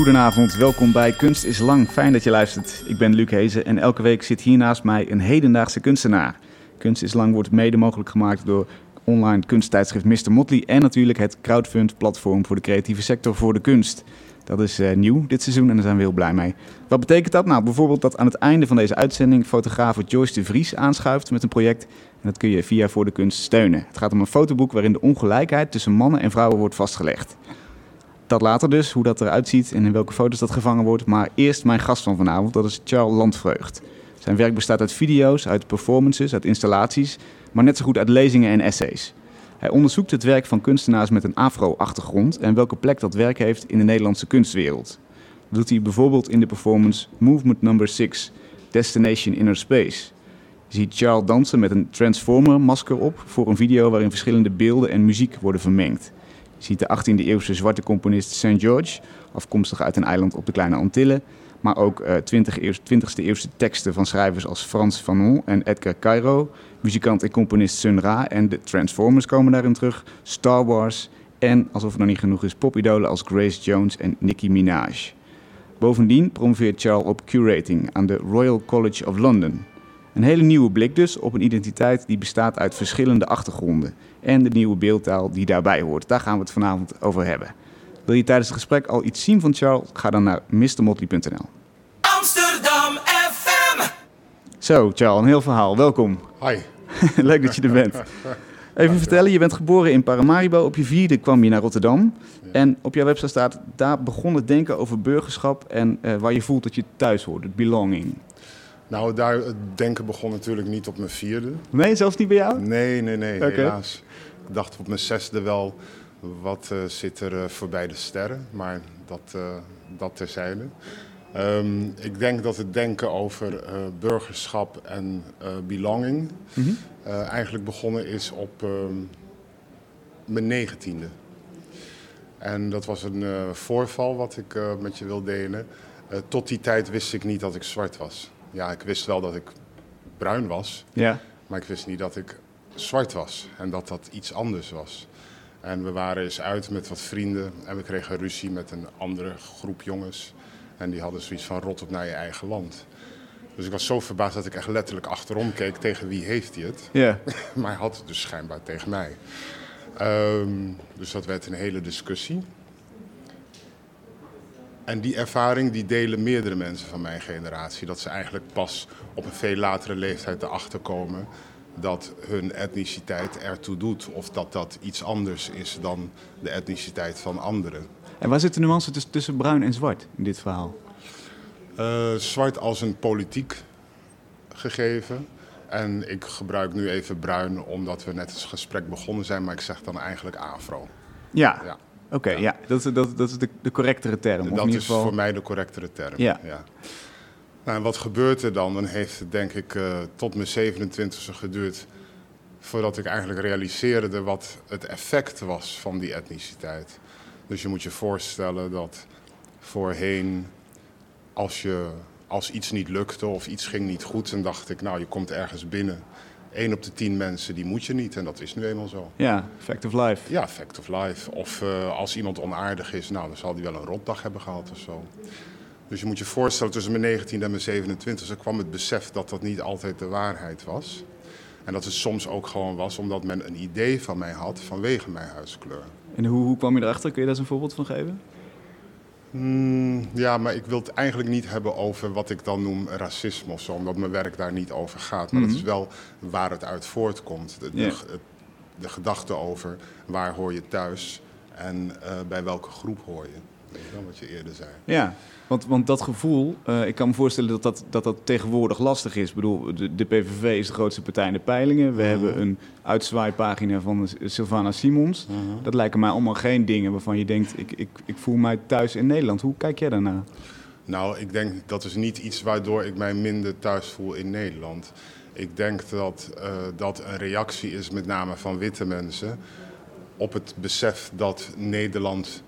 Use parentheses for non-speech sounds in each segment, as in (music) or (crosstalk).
Goedenavond, welkom bij Kunst is Lang. Fijn dat je luistert. Ik ben Luc Hezen en elke week zit hier naast mij een hedendaagse kunstenaar. Kunst is Lang wordt mede mogelijk gemaakt door online kunsttijdschrift Mr. Motley en natuurlijk het crowdfund-platform voor de creatieve sector voor de kunst. Dat is uh, nieuw dit seizoen en daar zijn we heel blij mee. Wat betekent dat? Nou, bijvoorbeeld dat aan het einde van deze uitzending fotograaf Joyce de Vries aanschuift met een project. En dat kun je via Voor de Kunst steunen. Het gaat om een fotoboek waarin de ongelijkheid tussen mannen en vrouwen wordt vastgelegd. Dat later dus, hoe dat eruit ziet en in welke foto's dat gevangen wordt. Maar eerst mijn gast van vanavond, dat is Charles Landvreugd. Zijn werk bestaat uit video's, uit performances, uit installaties, maar net zo goed uit lezingen en essays. Hij onderzoekt het werk van kunstenaars met een afro-achtergrond en welke plek dat werk heeft in de Nederlandse kunstwereld. Dat doet hij bijvoorbeeld in de performance Movement Number 6, Destination Inner Space. Je ziet Charles dansen met een Transformer-masker op voor een video waarin verschillende beelden en muziek worden vermengd. Ziet de 18e eeuwse zwarte componist St. George, afkomstig uit een eiland op de Kleine Antillen, maar ook uh, 20e eeuwse teksten van schrijvers als Frans Fanon en Edgar Cairo, muzikant en componist Sun Ra en de Transformers komen daarin terug, Star Wars en, alsof het nog niet genoeg is, popidolen als Grace Jones en Nicki Minaj. Bovendien promoveert Charles op curating aan de Royal College of London. Een hele nieuwe blik dus op een identiteit die bestaat uit verschillende achtergronden en de nieuwe beeldtaal die daarbij hoort. Daar gaan we het vanavond over hebben. Wil je tijdens het gesprek al iets zien van Charles? Ga dan naar mrmotley.nl. Amsterdam FM. Zo, Charles, een heel verhaal. Welkom. Hi. (laughs) Leuk dat je er bent. Even vertellen, je bent geboren in Paramaribo. Op je vierde kwam je naar Rotterdam. En op jouw website staat, daar begon het denken over burgerschap en uh, waar je voelt dat je thuis hoort, het belonging. Nou, daar het denken begon natuurlijk niet op mijn vierde. Nee, zelfs niet bij jou? Nee, nee, nee, helaas. Ik dacht op mijn zesde wel, wat eh, zit er uh, voorbij de sterren? Maar dat, uh, dat terzijde. Um, ik denk dat het denken over burgerschap en belonging Mhm. eigenlijk begonnen is op um, mijn negentiende. En dat was een voorval wat ik met je wil delen. Tot die tijd wist ik niet dat ik zwart was. Ja, ik wist wel dat ik bruin was, Ja. maar ik wist niet dat ik zwart was en dat dat iets anders was. En we waren eens uit met wat vrienden en we kregen ruzie met een andere groep jongens. En die hadden zoiets van rot op naar je eigen land. Dus ik was zo verbaasd dat ik echt letterlijk achterom keek tegen wie heeft hij het. Ja. (laughs) maar hij had het dus schijnbaar tegen mij. Um, dus dat werd een hele discussie. En die ervaring die delen meerdere mensen van mijn generatie. Dat ze eigenlijk pas op een veel latere leeftijd erachter komen dat hun etniciteit ertoe doet. Of dat dat iets anders is dan de etniciteit van anderen. En waar zit de nuance tussen, bruin en zwart in dit verhaal? Uh, zwart als een politiek gegeven. En ik gebruik nu even bruin omdat we net het gesprek begonnen zijn, maar ik zeg dan eigenlijk afro. Ja, Ja. Oké. Okay, ja. Dat, is- dat, dat is de, de correctere term. of in Dat ieder is geval... voor mij de correctere term. Ja. Nou, en wat gebeurt er dan? Dan heeft het denk ik uh, tot mijn 27e geduurd voordat ik eigenlijk realiseerde wat het effect was van die etniciteit. Dus je moet je voorstellen dat voorheen, als, je, als iets niet lukte of iets ging niet goed, dan dacht ik, nou je komt ergens binnen. Eén op de tien mensen, die moet je niet en dat is nu eenmaal zo. Ja, fact of life. Ja, fact of life. Of uh, als iemand onaardig is, nou dan zal die wel een rotdag hebben gehad of zo. Dus je moet je voorstellen, tussen mijn 19 en mijn 27 kwam het besef dat dat niet altijd de waarheid was. En dat het soms ook gewoon was omdat men een idee van mij had vanwege mijn huidskleur. En hoe, hoe kwam je erachter? Kun je daar eens een voorbeeld van geven? Mm, ja, maar ik wil het eigenlijk niet hebben over wat ik dan noem racisme of zo, omdat mijn werk daar niet over gaat. Maar Mhm. dat is wel waar het uit voortkomt. De, de, de gedachte over waar hoor je thuis en uh, bij welke groep hoor je. Wel wat je eerder zei. Ja, want, want dat gevoel, uh, ik kan me voorstellen dat dat, dat dat tegenwoordig lastig is. Ik bedoel, de, de PVV is de grootste partij in de peilingen. We Mhm. hebben een uitzwaaipagina van Sylvana Simons. Mhm. Dat lijken mij allemaal geen dingen waarvan je denkt, ik, ik, ik voel mij thuis in Nederland. Hoe kijk jij daarnaar? Nou, ik denk dat is niet iets waardoor ik mij minder thuis voel in Nederland. Ik denk dat uh, dat een reactie is, met name van witte mensen, op het besef dat Nederland,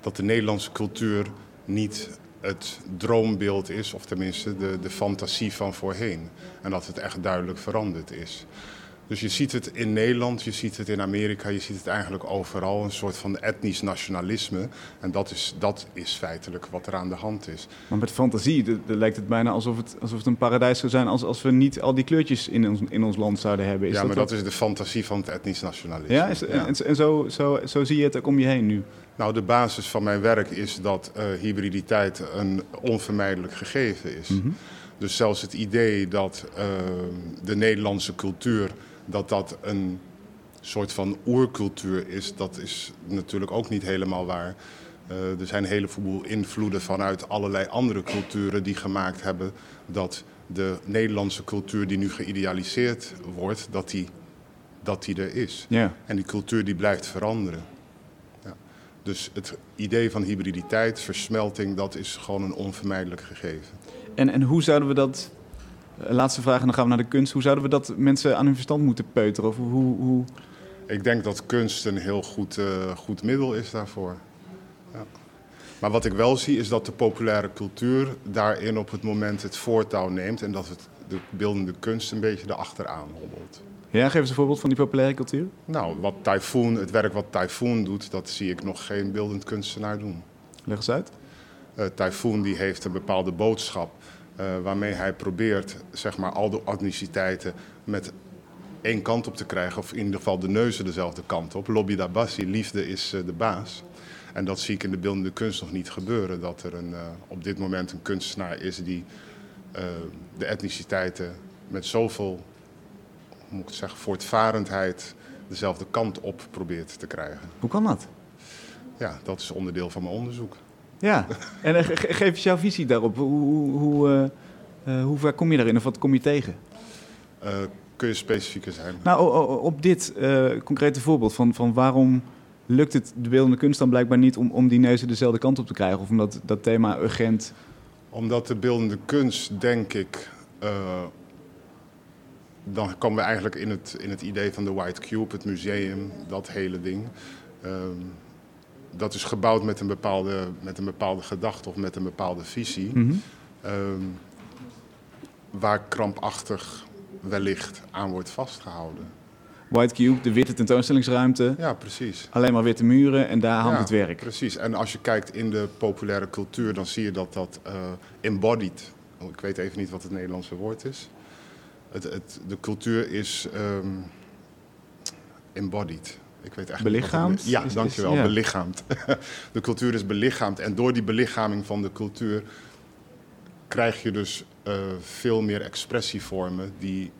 dat de Nederlandse cultuur niet het droombeeld is, of tenminste de, de fantasie van voorheen. En dat het echt duidelijk veranderd is. Dus je ziet het in Nederland, je ziet het in Amerika, je ziet het eigenlijk overal. Een soort van etnisch nationalisme. En dat is, dat is feitelijk wat er aan de hand is. Maar met fantasie de- de lijkt het bijna alsof het, alsof het een paradijs zou zijn als, als we niet al die kleurtjes in ons, in ons land zouden hebben. Is ja, maar dat is de fantasie van het etnisch nationalisme. Ja, is, en, en zo, zo, zo zie je het ook om je heen nu. Nou, de basis van mijn werk is dat eh, hybriditeit een onvermijdelijk gegeven is. Dus zelfs het idee dat eh, de Nederlandse cultuur dat dat een soort van oercultuur is, dat is natuurlijk ook niet helemaal waar. Eh, er zijn een heleboel invloeden vanuit allerlei andere culturen die gemaakt hebben dat de Nederlandse cultuur die nu geïdealiseerd wordt, dat die, dat die er is. Ja. En die cultuur die blijft veranderen. Ja. Dus het idee van hybriditeit, versmelting, dat is gewoon een onvermijdelijk gegeven. En, en hoe zouden we dat... eh, Laatste vraag en dan gaan we naar de kunst. Hoe zouden we dat mensen aan hun verstand moeten peuteren? Of hoe, hoe... Ik denk dat kunst een heel goed, eh, goed middel is daarvoor. Ja. Maar wat ik wel zie is dat de populaire cultuur daarin op het moment het voortouw neemt en dat het de beeldende kunst een beetje erachteraan hobbelt. Ja, geef eens een voorbeeld van die populaire cultuur. Nou, wat Typhoon, het werk wat Typhoon doet, dat zie ik nog geen beeldend kunstenaar doen. Leg eens uit. Eh Typhoon die heeft een bepaalde boodschap waarmee hij probeert zeg maar, al de etniciteiten met één kant op te krijgen. Of in ieder geval de neuzen dezelfde kant op. Lobby da Bassi, liefde is eh, de baas. En dat zie ik in de beeldende kunst nog niet gebeuren. Dat er een, eh, op dit moment een kunstenaar is die eh, de etniciteiten met zoveel hoe moet ik zeggen, voortvarendheid dezelfde kant op probeert te krijgen. Hoe kan dat? Ja, dat is onderdeel van mijn onderzoek. Ja, en eh, ge- ge- geef eens jouw visie daarop. Hoe, hoe, hoe, eh, eh, hoe ver kom je daarin of wat kom je tegen? Kun je specifieker zijn? Nou, op dit eh, concrete voorbeeld van, van waarom lukt het de beeldende kunst dan blijkbaar niet om, om die neuzen dezelfde kant op te krijgen? Of omdat dat thema urgent... Omdat de beeldende kunst, denk ik, dan komen we eigenlijk in het, in het idee van de White Cube, het museum, dat hele ding. Dat is gebouwd met een, bepaalde, met een bepaalde gedachte of met een bepaalde visie, Mhm. ehm, waar krampachtig wellicht aan wordt vastgehouden. White Cube, de witte tentoonstellingsruimte, Ja, precies. alleen maar witte muren en daar hangt Ja, het werk. Precies. En als je kijkt in de populaire cultuur, dan zie je dat dat eh, embodied. oh, Ik weet even niet wat het Nederlandse woord is. Het, het, de cultuur is ehm, embodied. Ik weet echt Belichaamd? Ja, Is- is- dankjewel. ja. Belichaamd. (laughs) de cultuur is belichaamd. En door die belichaming van de cultuur krijg je dus eh, veel meer expressievormen die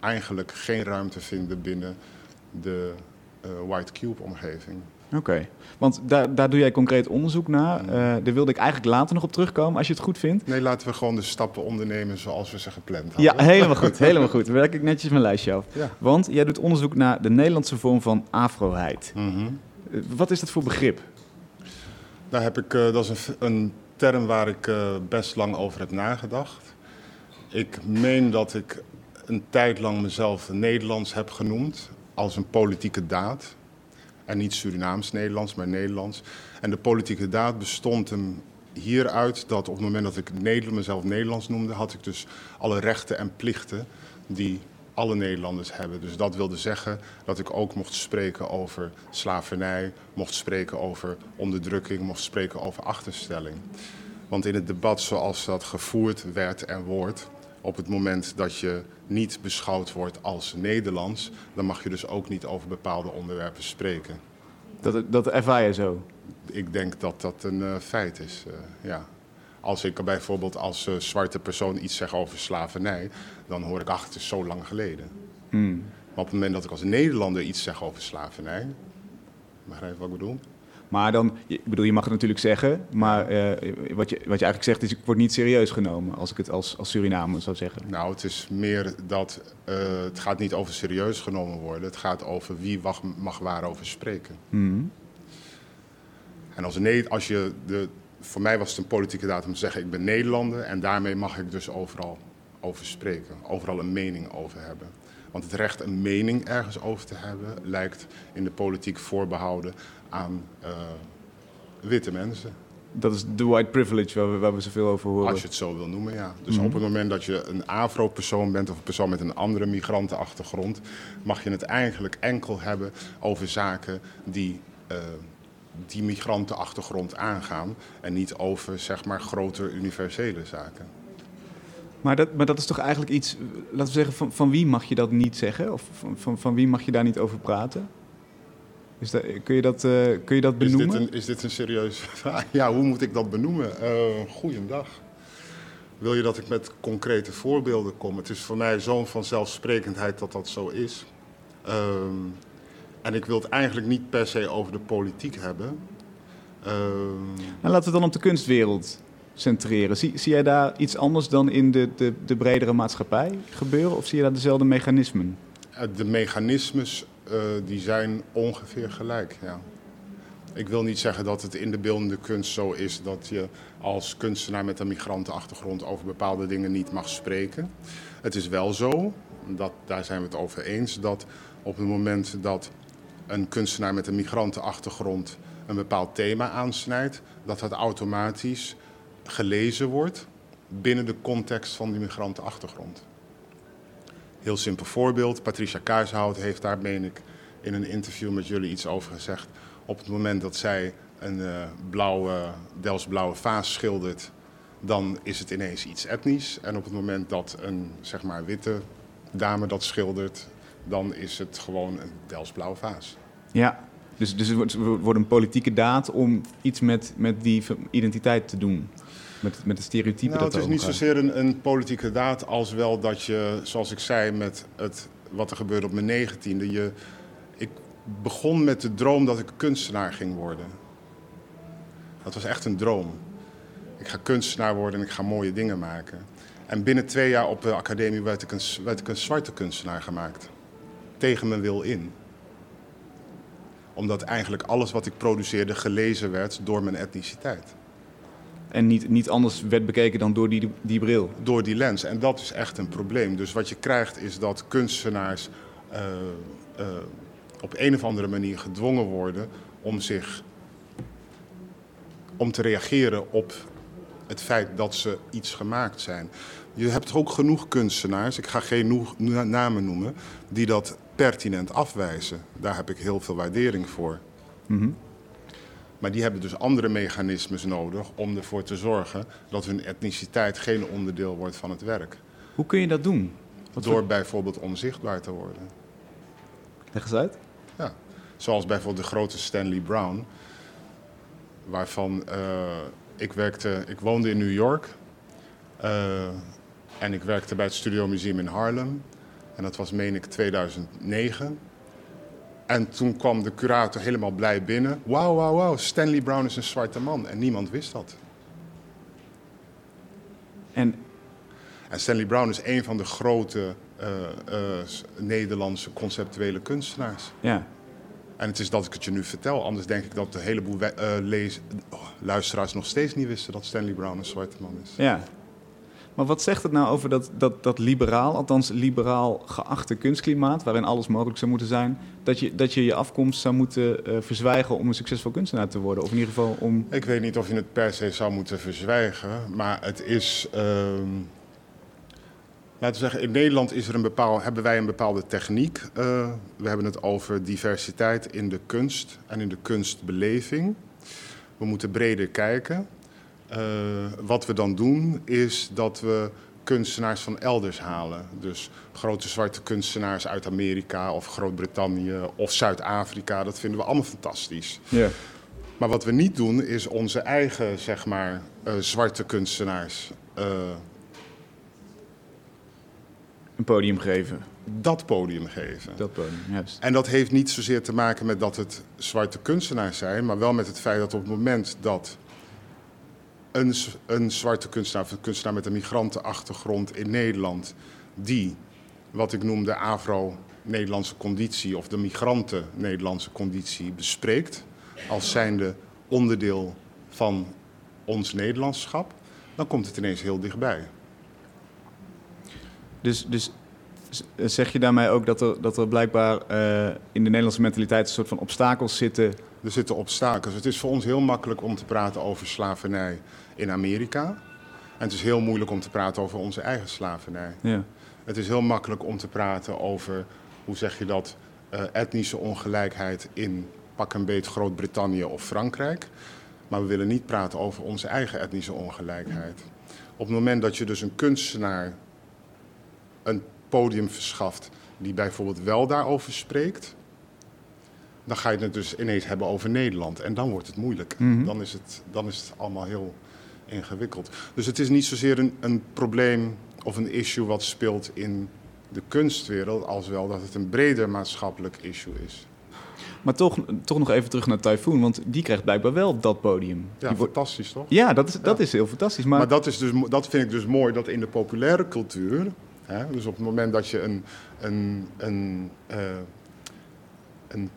eigenlijk geen ruimte vinden binnen de eh, White Cube-omgeving. Oké, want daar, daar doe jij concreet onderzoek naar. Mhm. Eh, daar wilde ik eigenlijk later nog op terugkomen, als je het goed vindt. Nee, laten we gewoon de stappen ondernemen zoals we ze gepland Ja, hadden. helemaal goed, helemaal goed. Dan werk ik netjes mijn lijstje af. Ja. Want jij doet onderzoek naar de Nederlandse vorm van afroheid. Mhm. Eh, Wat is dat voor begrip? Daar heb ik, eh, dat is een, een term waar ik best lang over heb nagedacht. Ik meen dat ik een tijd lang mezelf Nederlands heb genoemd als een politieke daad. En niet Surinaams-Nederlands, maar Nederlands. En de politieke daad bestond hem hieruit dat op het moment dat ik Nederland, mezelf Nederlands noemde, had ik dus alle rechten en plichten die alle Nederlanders hebben. Dus dat wilde zeggen dat ik ook mocht spreken over slavernij, mocht spreken over onderdrukking, mocht spreken over achterstelling. Want in het debat zoals dat gevoerd werd en wordt, op het moment dat je niet beschouwd wordt als Nederlands, dan mag je dus ook niet over bepaalde onderwerpen spreken. Dat, dat ervaar je zo. Ik denk dat dat een eh, feit is, eh, ja. Als ik bijvoorbeeld als eh, zwarte persoon iets zeg over slavernij, dan hoor ik, ach, het is zo lang geleden. Hmm. Maar op het moment dat ik als Nederlander iets zeg over slavernij, begrijp je wat ik bedoel? Maar dan, ik bedoel, je mag het natuurlijk zeggen, maar eh, wat, je, wat je eigenlijk zegt is, ik word niet serieus genomen als ik het als, als Surinamer zou zeggen. Nou, het is meer dat eh, het gaat niet over serieus genomen worden. Het gaat over wie mag, mag waarover spreken. Hmm. En als, nee, als je de, voor mij was het een politieke daad om te zeggen: ik ben Nederlander en daarmee mag ik dus overal over spreken, overal een mening over hebben. Want het recht een mening ergens over te hebben lijkt in de politiek voorbehouden aan eh, witte mensen. Dat is de white privilege waar we, waar we zoveel over horen. Als je het zo wil noemen, ja. Dus Mhm. op het moment dat je een afro-persoon bent of een persoon met een andere migrantenachtergrond, mag je het eigenlijk enkel hebben over zaken die eh, die migrantenachtergrond aangaan en niet over zeg maar groter universele zaken. Maar dat, maar dat is toch eigenlijk iets, laten we zeggen, van, van wie mag je dat niet zeggen? Of van, van, van wie mag je daar niet over praten? Is dat, kun, je dat, eh, kun je dat Is dit, benoemen? een, is dit een serieuze (laughs) vraag? Ja, hoe moet ik dat benoemen? Eh goeiedag. Wil je dat ik met concrete voorbeelden kom? Het is voor mij zo'n vanzelfsprekendheid dat dat zo is. Ehm, en ik wil het eigenlijk niet per se over de politiek hebben. Ehm, Nou, laten we het dan op de kunstwereld centreren. Zie, zie jij daar iets anders dan in de, de, de bredere maatschappij gebeuren? Of zie je daar dezelfde mechanismen? Eh, De mechanismes eh, die zijn ongeveer gelijk, ja. Ik wil niet zeggen dat het in de beeldende kunst zo is dat je als kunstenaar met een migrantenachtergrond over bepaalde dingen niet mag spreken. Het is wel zo, dat, daar zijn we het over eens, dat op het moment dat een kunstenaar met een migrantenachtergrond een bepaald thema aansnijdt, dat dat automatisch gelezen wordt binnen de context van die migrantenachtergrond. Heel simpel voorbeeld. Patricia Kaarshout heeft daar, meen ik, in een interview met jullie iets over gezegd. Op het moment dat zij een eh, blauwe, Delftsblauwe vaas schildert, dan is het ineens iets etnisch. En op het moment dat een zeg maar, witte dame dat schildert, dan is het gewoon een Delftsblauwe vaas. Ja, dus, dus het wordt, wordt een politieke daad om iets met, met die identiteit te doen. Met, met de stereotypen Nou, dat het is niet zozeer een, een politieke daad als wel dat je, zoals ik zei, met het, wat er gebeurde op mijn negentiende. Je, ik begon met de droom dat ik kunstenaar ging worden. Dat was echt een droom. Ik ga kunstenaar worden en ik ga mooie dingen maken. En binnen twee jaar op de academie werd ik een, werd ik een zwarte kunstenaar gemaakt. Tegen mijn wil in. Omdat eigenlijk alles wat ik produceerde gelezen werd door mijn etniciteit. En niet, niet anders werd bekeken dan door die, die bril. door die lens. En dat is echt een probleem. Dus wat je krijgt is dat kunstenaars eh, eh, op een of andere manier gedwongen worden om zich om te reageren op het feit dat ze iets gemaakt zijn. Je hebt ook genoeg kunstenaars, ik ga geen namen noemen, die dat pertinent afwijzen. Daar heb ik heel veel waardering voor. Mhm. Maar die hebben dus andere mechanismes nodig om ervoor te zorgen dat hun etniciteit geen onderdeel wordt van het werk. Hoe kun je dat doen? Wat Door voor- bijvoorbeeld onzichtbaar te worden. Leg eens uit. Ja. Zoals bijvoorbeeld de grote Stanley Brown, waarvan eh, ik werkte, ik woonde in New York eh, en ik werkte bij het Studio Museum in Harlem. En dat was, meen ik, 2009. En toen kwam de curator helemaal blij binnen. Wauw, wauw, wauw, Stanley Brown is een zwarte man. En niemand wist dat. En En Stanley Brown is een van de grote eh, eh, Nederlandse conceptuele kunstenaars. ja, En het is dat ik het je nu vertel. Anders denk ik dat een heleboel lees- oh, luisteraars nog steeds niet wisten dat Stanley Brown een zwarte man is. ja. Maar wat zegt het nou over dat, dat, dat liberaal, althans liberaal geachte kunstklimaat, waarin alles mogelijk zou moeten zijn, dat je dat je, je afkomst zou moeten eh, verzwijgen om een succesvol kunstenaar te worden? Of in ieder geval om. Ik weet niet of je het per se zou moeten verzwijgen, maar het is. ehm, laten we zeggen, in Nederland is er een bepaal, hebben wij een bepaalde techniek. Eh, we hebben het over diversiteit in de kunst en in de kunstbeleving. We moeten breder kijken. Eh, wat we dan doen is dat we kunstenaars van elders halen. Dus grote zwarte kunstenaars uit Amerika of Groot-Brittannië of Zuid-Afrika. Dat vinden we allemaal fantastisch. Ja. Maar wat we niet doen is onze eigen, zeg maar, eh, zwarte kunstenaars eh, Een podium geven. dat podium geven. Dat podium, juist. En dat heeft niet zozeer te maken met dat het zwarte kunstenaars zijn, maar wel met het feit dat op het moment dat een, zwarte kunstenaar een kunstenaar met een migrantenachtergrond in Nederland, die wat ik noem de Afro-Nederlandse conditie of de migranten-Nederlandse conditie bespreekt, als zijnde onderdeel van ons Nederlandschap, dan komt het ineens heel dichtbij. Dus, dus zeg je daarmee ook dat er, dat er blijkbaar eh, in de Nederlandse mentaliteit een soort van obstakels zitten Er zitten obstakels. Het is voor ons heel makkelijk om te praten over slavernij in Amerika. En het is heel moeilijk om te praten over onze eigen slavernij. Ja. Het is heel makkelijk om te praten over, hoe zeg je dat, eh, etnische ongelijkheid in pak een beet Groot-Brittannië of Frankrijk. Maar we willen niet praten over onze eigen etnische ongelijkheid. Op het moment dat je dus een kunstenaar een podium verschaft die bijvoorbeeld wel daarover spreekt, dan ga je het dus ineens hebben over Nederland. En dan wordt het moeilijk. Mhm. dan, is het, dan is het allemaal heel ingewikkeld. Dus het is niet zozeer een, een probleem of een issue wat speelt in de kunstwereld, als wel dat het een breder maatschappelijk issue is. Maar toch, toch nog even terug naar Typhoon, want die krijgt blijkbaar wel dat podium. Ja, Die fantastisch toch? ja dat, is, dat is heel fantastisch. Maar, Maar dat, is dus, dat vind ik dus mooi, dat in de populaire cultuur... Hè, dus op het moment dat je een... een, een, eh, een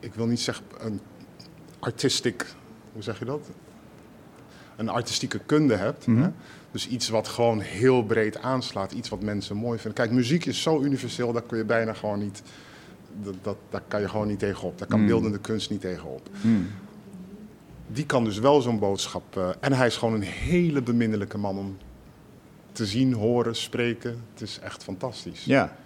ik wil niet zeggen een artistic... Hoe zeg je dat? Een artistieke kunde hebt. Mhm. hè? Dus iets wat gewoon heel breed aanslaat. Iets wat mensen mooi vinden. Kijk, muziek is zo universeel, daar kun je bijna gewoon niet... Dat, dat, daar kan je gewoon niet tegenop. Daar kan Mm. beeldende kunst niet tegenop Hmm. die kan dus wel zo'n boodschap. eh, en hij is gewoon een hele beminnelijke man om te zien, horen, spreken. Het is echt fantastisch. Ja.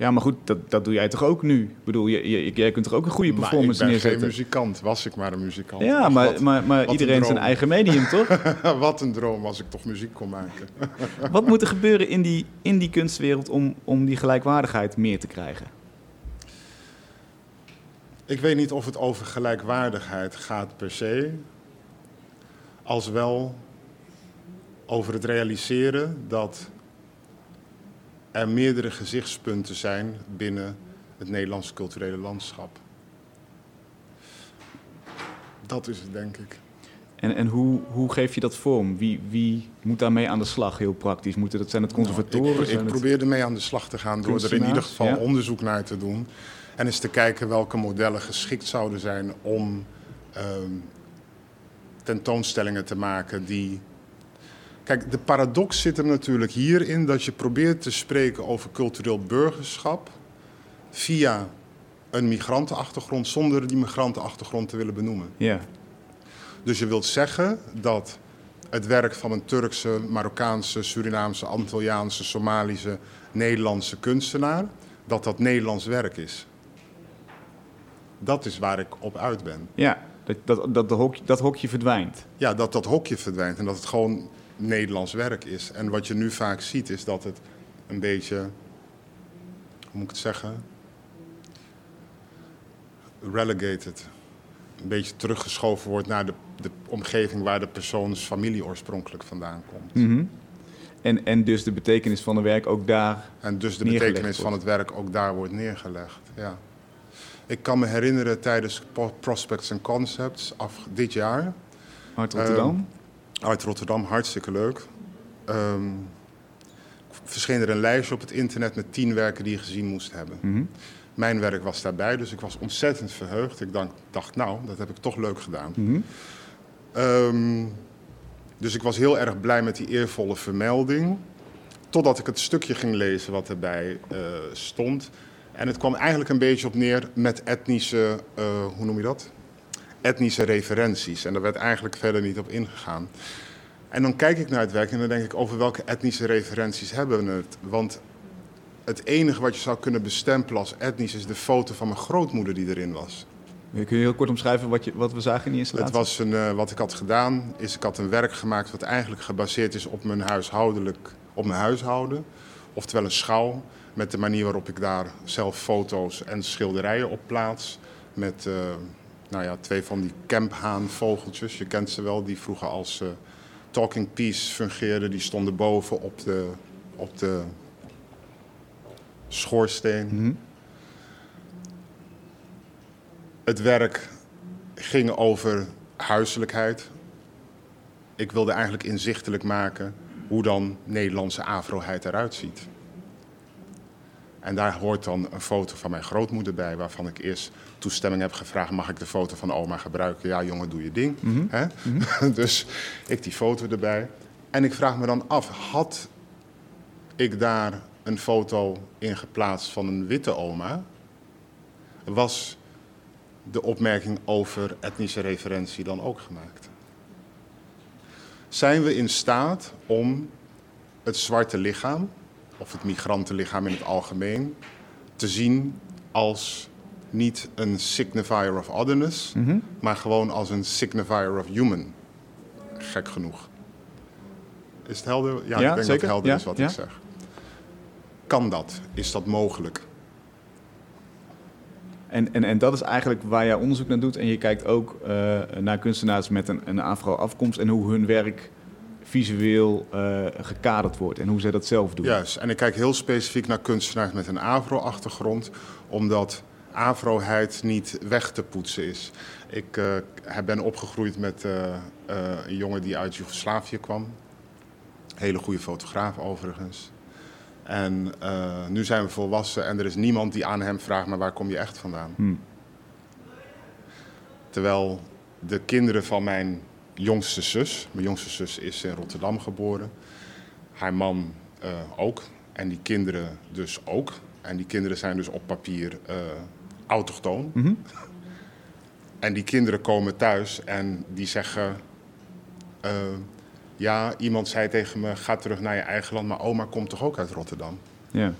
Ja, maar goed, dat, dat doe jij toch ook nu? Ik bedoel, je, je, jij kunt toch ook een goede maar ik performance ben geen muzikant. Was ik maar een muzikant. Ja, Ach, maar, wat, maar, maar een iedereen zijn eigen medium, toch? (laughs) wat een droom als ik toch muziek kon maken. (laughs) Wat moet er gebeuren in die, in die kunstwereld om, om die gelijkwaardigheid meer te krijgen? Ik weet niet of het over gelijkwaardigheid gaat per se. Als wel over het realiseren dat er meerdere gezichtspunten zijn binnen het Nederlandse culturele landschap. Dat is het, denk ik. En, en hoe, hoe geef je dat vorm? Wie, wie moet daarmee aan de slag, heel praktisch? Moeten dat zijn het conservatoren? Nou, ik, Zijn ik het- probeer ermee aan de slag te gaan door er in ieder geval ja. onderzoek naar te doen. En eens te kijken welke modellen geschikt zouden zijn om ehm, tentoonstellingen te maken die. Kijk, de paradox zit er natuurlijk hierin dat je probeert te spreken over cultureel burgerschap via een migrantenachtergrond zonder die migrantenachtergrond te willen benoemen. Ja, Dus je wilt zeggen dat het werk van een Turkse, Marokkaanse, Surinaamse, Antilliaanse, Somalische, Nederlandse kunstenaar, dat dat Nederlands werk is. Dat is waar ik op uit ben. ja dat, dat, dat, de dat hokje verdwijnt. Ja, dat dat hokje verdwijnt en dat het gewoon Nederlands werk is. En wat je nu vaak ziet is dat het een beetje, hoe moet ik het zeggen, relegated. Een beetje teruggeschoven wordt naar de, de omgeving waar de persoons familie oorspronkelijk vandaan komt. Mhm. en, en dus de betekenis van het werk ook daar. En dus de betekenis van het werk ook daar wordt neergelegd. Ja. Ik kan me herinneren tijdens Prospects and Concepts af dit jaar Hart Rotterdam. Uit Rotterdam, hartstikke leuk. Ehm verscheen er een lijstje op het internet met tien werken die je gezien moest hebben. Mhm. Mijn werk was daarbij, dus ik was ontzettend verheugd. Ik dacht, dacht nou, dat heb ik toch leuk gedaan. Mhm. Ehm, dus ik was heel erg blij met die eervolle vermelding. Totdat ik het stukje ging lezen wat erbij eh, stond. En het kwam eigenlijk een beetje op neer met etnische, eh, hoe noem je dat? Etnische referenties. En daar werd eigenlijk verder niet op ingegaan. En dan kijk ik naar het werk en dan denk ik, over welke etnische referenties hebben we het? Want het enige wat je zou kunnen bestempelen als etnisch is de foto van mijn grootmoeder die erin was. Kun je heel kort omschrijven wat, je, wat we zagen in die installatie? Het was een, eh, wat ik had gedaan, is ik had een werk gemaakt wat eigenlijk gebaseerd is op mijn huishoudelijk, op mijn huishouden. Oftewel een schouw, met de manier waarop ik daar zelf foto's en schilderijen op plaats. Met eh, nou ja, twee van die kemphaanvogeltjes, je kent ze wel, die vroeger als eh, talking piece fungeerden. Die stonden boven op de, op de schoorsteen. Mhm. Het werk ging over huiselijkheid. Ik wilde eigenlijk inzichtelijk maken hoe dan Nederlandse afroheid eruit ziet. En daar hoort dan een foto van mijn grootmoeder bij, waarvan ik eerst toestemming heb gevraagd: mag ik de foto van oma gebruiken? Ja, jongen, doe je ding. Mhm. Hè? (laughs) dus ik die foto erbij. En ik vraag me dan af: had ik daar een foto in geplaatst van een witte oma? Was de opmerking over etnische referentie dan ook gemaakt. Zijn we in staat om het zwarte lichaam, of het migrantenlichaam in het algemeen, te zien als niet een signifier of otherness, Mhm. maar gewoon als een signifier of human? Gek genoeg. Is het helder? Ja, Ja, ik denk dat het helder Ja, is wat ja. ik zeg. Kan dat? Is dat mogelijk? En, en, en dat is eigenlijk waar jij onderzoek naar doet. En je kijkt ook eh, naar kunstenaars met een, een afro-afkomst en hoe hun werk visueel eh, gekaderd wordt en hoe zij dat zelf doen. Juist. En ik kijk heel specifiek naar kunstenaars met een afro-achtergrond, omdat afroheid niet weg te poetsen is. Ik eh, ben opgegroeid met eh, een jongen die uit Joegoslavië kwam. Hele goede fotograaf overigens. En nu zijn we volwassen en er is niemand die aan hem vraagt, maar waar kom je echt vandaan? Hm. Terwijl de kinderen van mijn jongste zus, mijn jongste zus is in Rotterdam geboren, haar man eh, ook en die kinderen dus ook. En die kinderen zijn dus op papier eh, autochtoon. Mhm. (laughs) En die kinderen komen thuis en die zeggen: eh, Ja, iemand zei tegen me: Ga terug naar je eigen land, maar oma komt toch ook uit Rotterdam? Ja.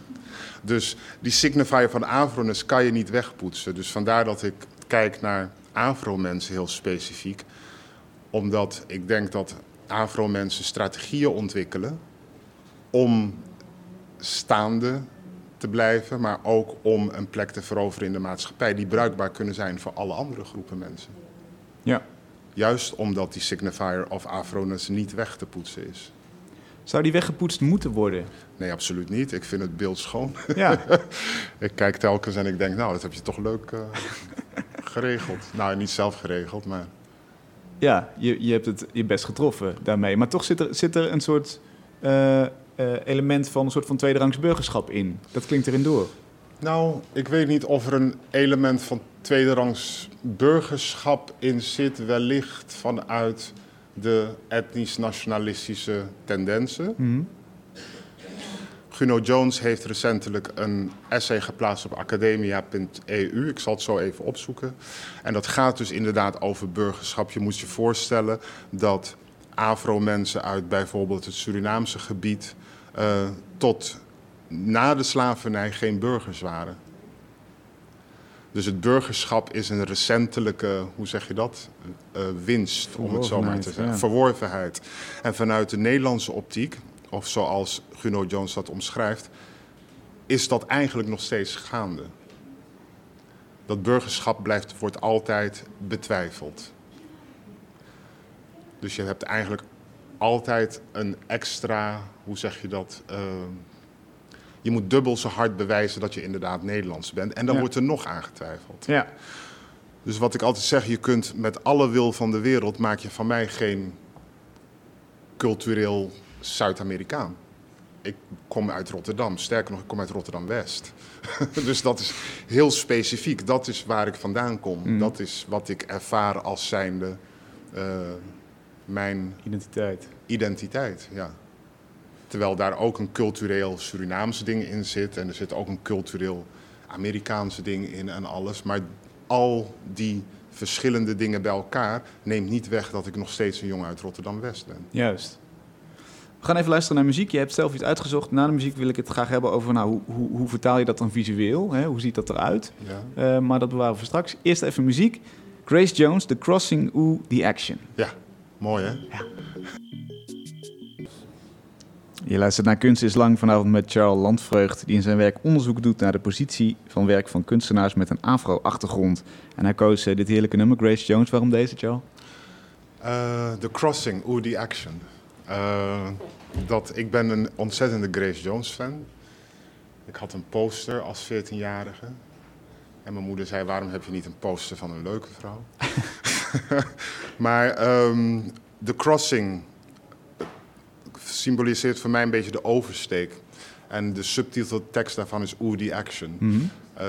Dus die signifier van afroness kan je niet wegpoetsen. Dus vandaar dat ik kijk naar afro-mensen heel specifiek. Omdat ik denk dat afro-mensen strategieën ontwikkelen om staande te blijven, maar ook om een plek te veroveren in de maatschappij die bruikbaar kunnen zijn voor alle andere groepen mensen. ja. Juist omdat die signifier of afroness niet weg te poetsen is. Zou die weggepoetst moeten worden? Nee, absoluut niet. Ik vind het beeld schoon. Ja. (laughs) Ik kijk telkens en ik denk, nou, dat heb je toch leuk eh, geregeld. Nou, niet zelf geregeld, maar Ja, je, je hebt het je best getroffen daarmee. Maar toch zit er, zit er een soort eh, eh, element van een soort van tweederangs burgerschap in. Dat klinkt erin door. Nou, ik weet niet of er een element van tweederangs burgerschap in zit, wellicht vanuit de etnisch-nationalistische tendensen. Mhm. Guno Jones heeft recentelijk een essay geplaatst op academia.eu. Ik zal het zo even opzoeken. En dat gaat dus inderdaad over burgerschap. Je moet je voorstellen dat Afro-mensen uit bijvoorbeeld het Surinaamse gebied eh, tot na de slavernij geen burgers waren. Dus het burgerschap is een recentelijke, hoe zeg je dat, Eh, winst, om het zo maar te zeggen. ja. Verworvenheid. En vanuit de Nederlandse optiek, of zoals Guno Jones dat omschrijft, is dat eigenlijk nog steeds gaande. Dat burgerschap blijft, wordt altijd betwijfeld. Dus je hebt eigenlijk altijd een extra, hoe zeg je dat? eh, je moet dubbel zo hard bewijzen dat je inderdaad Nederlands bent. En dan Ja. wordt er nog aangetwijfeld. Ja. Dus wat ik altijd zeg, je kunt met alle wil van de wereld, maak je van mij geen cultureel Zuid-Amerikaan. Ik kom uit Rotterdam. Sterker nog, ik kom uit Rotterdam-West. (laughs) dus dat is heel specifiek. Dat is waar ik vandaan kom. Mm. Dat is wat ik ervaar als zijnde eh, mijn Identiteit. identiteit. Ja. Terwijl daar ook een cultureel Surinaamse ding in zit. En er zit ook een cultureel Amerikaanse ding in en alles. Maar al die verschillende dingen bij elkaar neemt niet weg dat ik nog steeds een jongen uit Rotterdam-West ben. Juist. We gaan even luisteren naar muziek. Je hebt zelf iets uitgezocht. Na de muziek wil ik het graag hebben over nou, hoe, hoe, hoe vertaal je dat dan visueel? Hè? Hoe ziet dat eruit? Ja, Eh, maar dat bewaren we voor straks. Eerst even muziek. Grace Jones, The Crossing, Oeh, The Action. ja. mooi hè? Je luistert naar Kunst is Lang vanavond met Charles Landvreugd... die in zijn werk onderzoek doet naar de positie van werk van kunstenaars met een afro-achtergrond. En hij koos eh, dit heerlijke nummer, Grace Jones. Waarom deze, Charles? Eh, The Crossing, Oeh, The Action. Eh, dat, ik ben een ontzettende Grace Jones fan. Ik had een poster als 14-jarige. En mijn moeder zei, waarom heb je niet een poster van een leuke vrouw? (laughs) maar ehm The Crossing symboliseert voor mij een beetje de oversteek. En de subtiteltekst daarvan is The Action. Mhm. Eh,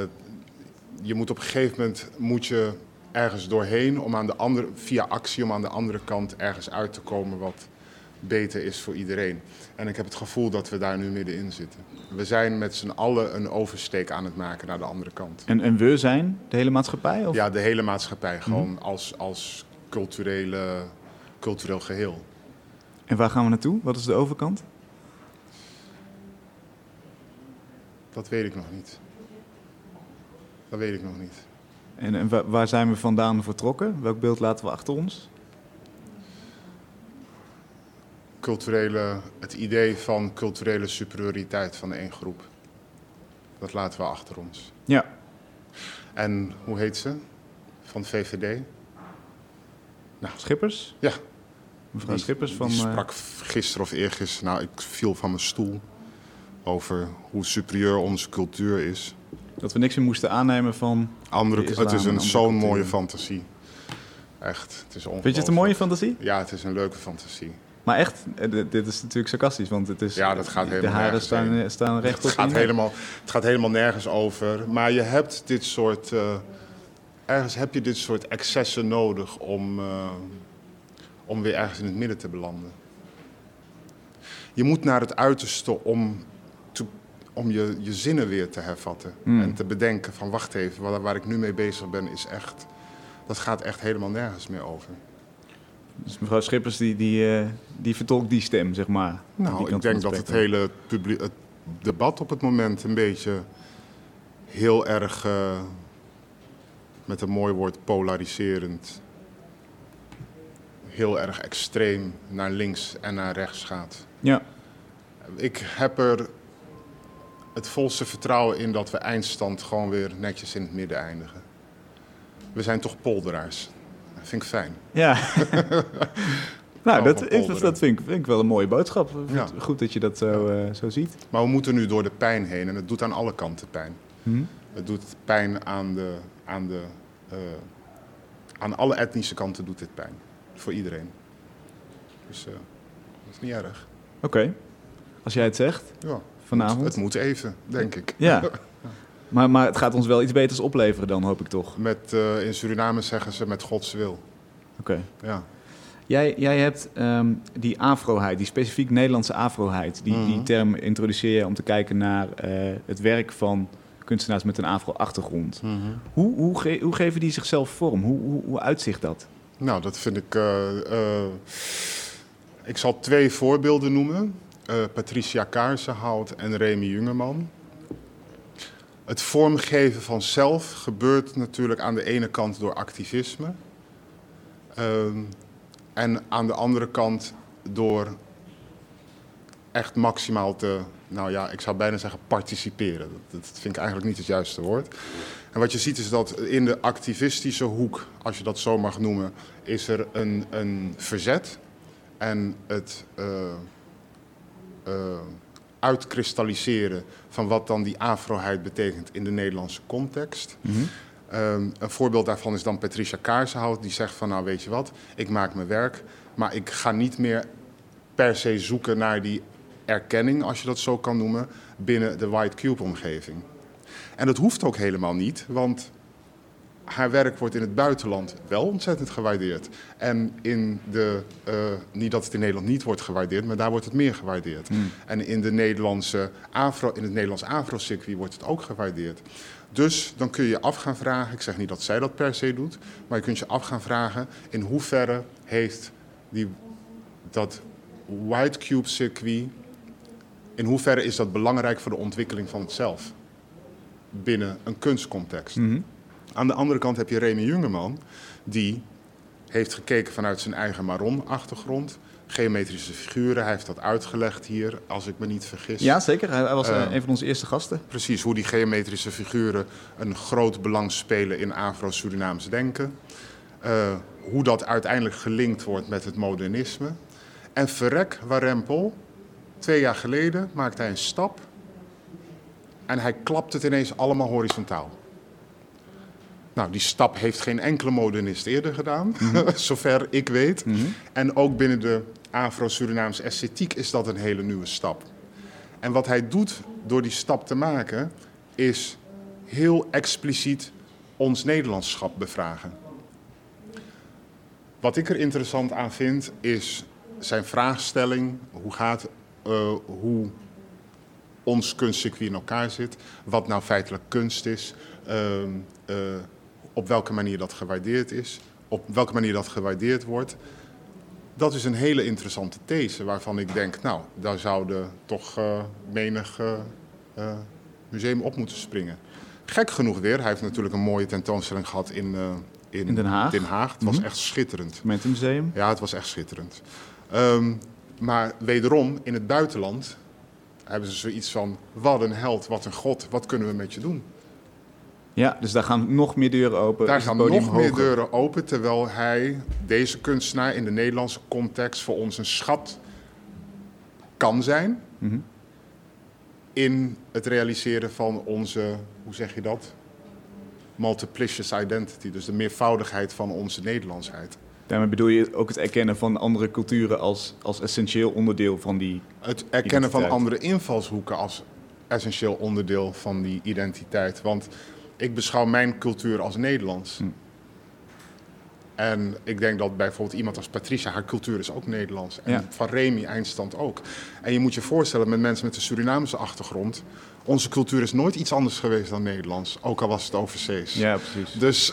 je moet op een gegeven moment moet je ergens doorheen om aan de andere, via actie om aan de andere kant ergens uit te komen wat, beter is voor iedereen. En ik heb het gevoel dat we daar nu middenin zitten. We zijn met z'n allen een oversteek aan het maken naar de andere kant. En, en we zijn de hele maatschappij? Of? Ja, de hele maatschappij, gewoon als, als culturele, cultureel geheel. En waar gaan we naartoe? Wat is de overkant? Dat weet ik nog niet. Dat weet ik nog niet. En, en wa- waar zijn we vandaan vertrokken? Welk beeld laten we achter ons? Culturele, het idee van culturele superioriteit van één groep. Dat laten we achter ons. Ja, En hoe heet ze? Van VVD? Schippers? Ja. Mevrouw Die- Schippers van... Die eh, sprak gisteren of eergisteren, nou ik viel van mijn stoel, over hoe superieur onze cultuur is. dat we niks meer moesten aannemen van... Andere, islam het is en een zo'n mooie fantasie. Echt, het is ongelooflijk. Vind je het een mooie fantasie? Ja, het is een leuke fantasie. Maar echt, eh, dit is natuurlijk sarcastisch, want het is... Ja, dat gaat De helemaal haren nergens staan, heen. staan recht op Het gaat, in. helemaal, het gaat helemaal nergens over. Maar je hebt dit soort. eh, ergens heb je dit soort excessen nodig om, eh, om weer ergens in het midden te belanden. Je moet naar het uiterste om, te- om je, je zinnen weer te hervatten. Hmm. En te bedenken van wacht even, waar, waar ik nu mee bezig ben is echt. Dat gaat echt helemaal nergens meer over. Dus mevrouw Schippers die, die, eh, die vertolkt die stem, zeg maar. Nou, ik denk dat het hele het debat op het moment een beetje heel erg, eh, met een mooi woord, polariserend, heel erg extreem naar links en naar rechts gaat. Ja, Ik heb er het volste vertrouwen in dat we eindstand gewoon weer netjes in het midden eindigen. We zijn toch polderaars. Dat vind ik fijn. ja. (laughs) nou, dat, is, dat vind, ik, vind ik wel een mooie boodschap. Ja. het Goed dat je dat zo, eh, zo ziet. Maar we moeten nu door de pijn heen en het doet aan alle kanten pijn. Hm? Het doet pijn aan de, aan de, eh, aan alle etnische kanten doet dit pijn. Voor iedereen. Dus eh, dat is niet erg. Oké, als jij het zegt, Ja, vanavond. het moet even, denk ik. Ja, (laughs) maar, maar het gaat ons wel iets beters opleveren dan, hoop ik toch. Met, eh, in Suriname zeggen ze met Gods wil. Oké. Ja. Jij, jij hebt ehm, die afroheid, die specifiek Nederlandse afroheid. Die, die Mhm. term introduceer je om te kijken naar eh, het werk van kunstenaars met een afro-achtergrond. Hoe, hoe, ge- hoe geven die zichzelf vorm? Hoe, hoe, hoe uitzicht dat? Nou, dat vind ik. eh, ik zal twee voorbeelden noemen: Patricia Kaarsenhout en Remy Jungeman. Het vormgeven van zelf gebeurt natuurlijk aan de ene kant door activisme. Ehm, en aan de andere kant door echt maximaal te, nou ja, ik zou bijna zeggen participeren. Dat, vind ik eigenlijk niet het juiste woord. En wat je ziet is dat in de activistische hoek, als je dat zo mag noemen, is er een, een verzet. En het eh, eh, uitkristalliseren van wat dan die afroheid betekent in de Nederlandse context. Ehm, een voorbeeld daarvan is dan Patricia Kaarsenhout, die zegt van nou weet je wat, ik maak mijn werk, maar ik ga niet meer per se zoeken naar die erkenning, als je dat zo kan noemen, binnen de White Cube-omgeving. En dat hoeft ook helemaal niet, want haar werk wordt in het buitenland wel ontzettend gewaardeerd. En in de, eh, niet dat het in Nederland niet wordt gewaardeerd, maar daar wordt het meer gewaardeerd. En in, de Nederlandse afro, in het Nederlands afro-circuit wordt het ook gewaardeerd. Dus dan kun je je af gaan vragen, ik zeg niet dat zij dat per se doet, maar je kunt je af gaan vragen in hoeverre heeft die, dat White Cube circuit, in hoeverre is dat belangrijk voor de ontwikkeling van het zelf binnen een kunstcontext. Aan de andere kant heb je Remy Jungeman, die heeft gekeken vanuit zijn eigen Maron-achtergrond. Geometrische figuren, hij heeft dat uitgelegd hier, als ik me niet vergis. Ja, zeker. Hij, hij was eh, Eh, een van onze eerste gasten. Precies, hoe die geometrische figuren een groot belang spelen in Afro-Surinaams denken. Eh, hoe dat uiteindelijk gelinkt wordt met het modernisme. En verrek Warempel, twee jaar geleden maakte hij een stap. En hij klapt het ineens allemaal horizontaal. Nou, die stap heeft geen enkele modernist eerder gedaan, (laughs) zover ik weet. En ook binnen de Afro-Surinaamse esthetiek is dat een hele nieuwe stap. En wat hij doet door die stap te maken, is heel expliciet ons Nederlandschap bevragen. Wat ik er interessant aan vind, is zijn vraagstelling, hoe gaat, eh, hoe ons kunstcircuit in elkaar zit, wat nou feitelijk kunst is, ehm, eh, op welke manier dat gewaardeerd is, op welke manier dat gewaardeerd wordt. Dat is een hele interessante these waarvan ik denk, nou, daar zouden toch eh, menig eh, eh, museum op moeten springen. Gek genoeg weer, hij heeft natuurlijk een mooie tentoonstelling gehad in, in, In Den Haag. Den Haag. Het was Mhm. echt schitterend. Gemeentemuseum. Ja, het was echt schitterend. Ehm, maar wederom, in het buitenland hebben ze zoiets van... wat een held, wat een god, wat kunnen we met je doen? Ja, dus daar gaan nog meer deuren open. Daar het gaan nog meer deuren open... terwijl hij, deze kunstenaar, in de Nederlandse context... voor ons een schat kan zijn... Mhm. in het realiseren van onze, hoe zeg je dat? Multiplicious identity, dus de meervoudigheid van onze Nederlandsheid. Daarmee bedoel je ook het erkennen van andere culturen als, als essentieel onderdeel van die... Het erkennen van andere invalshoeken als essentieel onderdeel van die identiteit. Want ik beschouw mijn cultuur als Nederlands. Hm. En ik denk dat bijvoorbeeld iemand als Patricia, haar cultuur is ook Nederlands. En Ja. van Remy, eindstand ook. En je moet je voorstellen, met mensen met een Surinaamse achtergrond... onze cultuur is nooit iets anders geweest dan Nederlands. Ook al was het overzees. Ja, precies. Dus,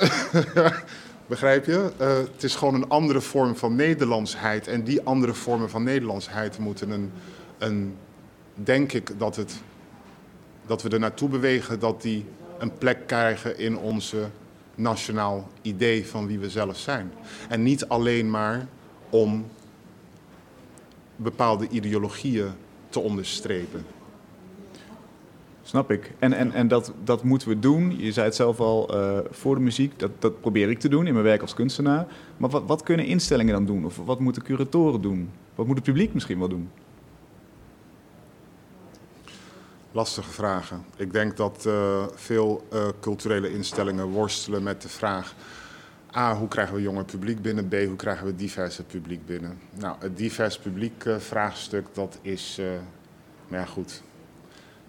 (laughs) begrijp je? Eh, het is gewoon een andere vorm van Nederlandsheid. En die andere vormen van Nederlandsheid moeten een, een denk ik dat, het, dat we er naartoe bewegen dat die een plek krijgen in onze nationaal idee van wie we zelf zijn. En niet alleen maar om bepaalde ideologieën te onderstrepen. Snap ik. En, en, en dat, dat moeten we doen. Je zei het zelf al eh, voor de muziek. Dat, dat probeer ik te doen in mijn werk als kunstenaar. Maar wat, wat kunnen instellingen dan doen? Of wat moeten curatoren doen? Wat moet het publiek misschien wel doen? Lastige vragen. Ik denk dat eh, veel eh, culturele instellingen worstelen met de vraag... A, hoe krijgen we jonger publiek binnen? B, hoe krijgen we diverse publiek binnen? Nou, het divers publiek eh, vraagstuk, dat is... eh, maar ja, goed.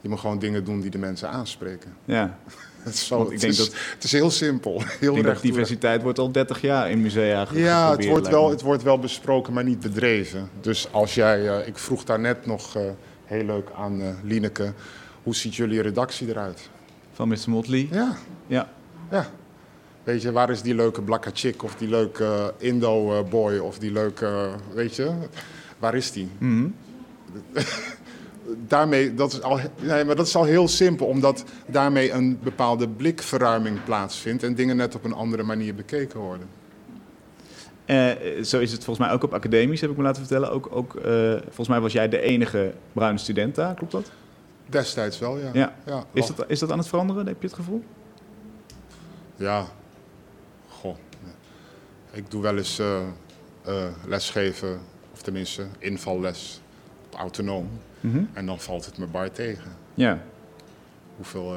Je moet gewoon dingen doen die de mensen aanspreken. Ja, (laughs) Het is, zo, Want ik het denk is, dat- het is heel simpel. Heel ik denk toe- diversiteit wordt al 30 jaar in musea ge- Ja, het geprobeerd, wordt, wel, het wordt wel besproken, maar niet bedreven. Dus als jij, ik vroeg daar net nog heel leuk aan eh Lineke, hoe ziet jullie redactie eruit? Van Mr. Motley. Ja, Ja. ja. Weet je, waar is die leuke blakka chick of die leuke eh, Indo-boy of die leuke, eh, weet je, waar is die? Mhm. (laughs) Daarmee, dat is, al, nee, maar dat is al heel simpel, omdat daarmee een bepaalde blikverruiming plaatsvindt en dingen net op een andere manier bekeken worden. Eh, zo is het volgens mij ook op academisch, heb ik me laten vertellen. Ook, ook, eh, volgens mij was jij de enige bruine student daar, klopt dat? Destijds wel, ja. Ja. ja Is dat, is dat aan het veranderen, heb je het gevoel? Ja, goh. Ik doe wel eens eh, lesgeven, of tenminste invalles, autonoom. Mhm. En dan valt het me bar tegen. Ja. Hoeveel.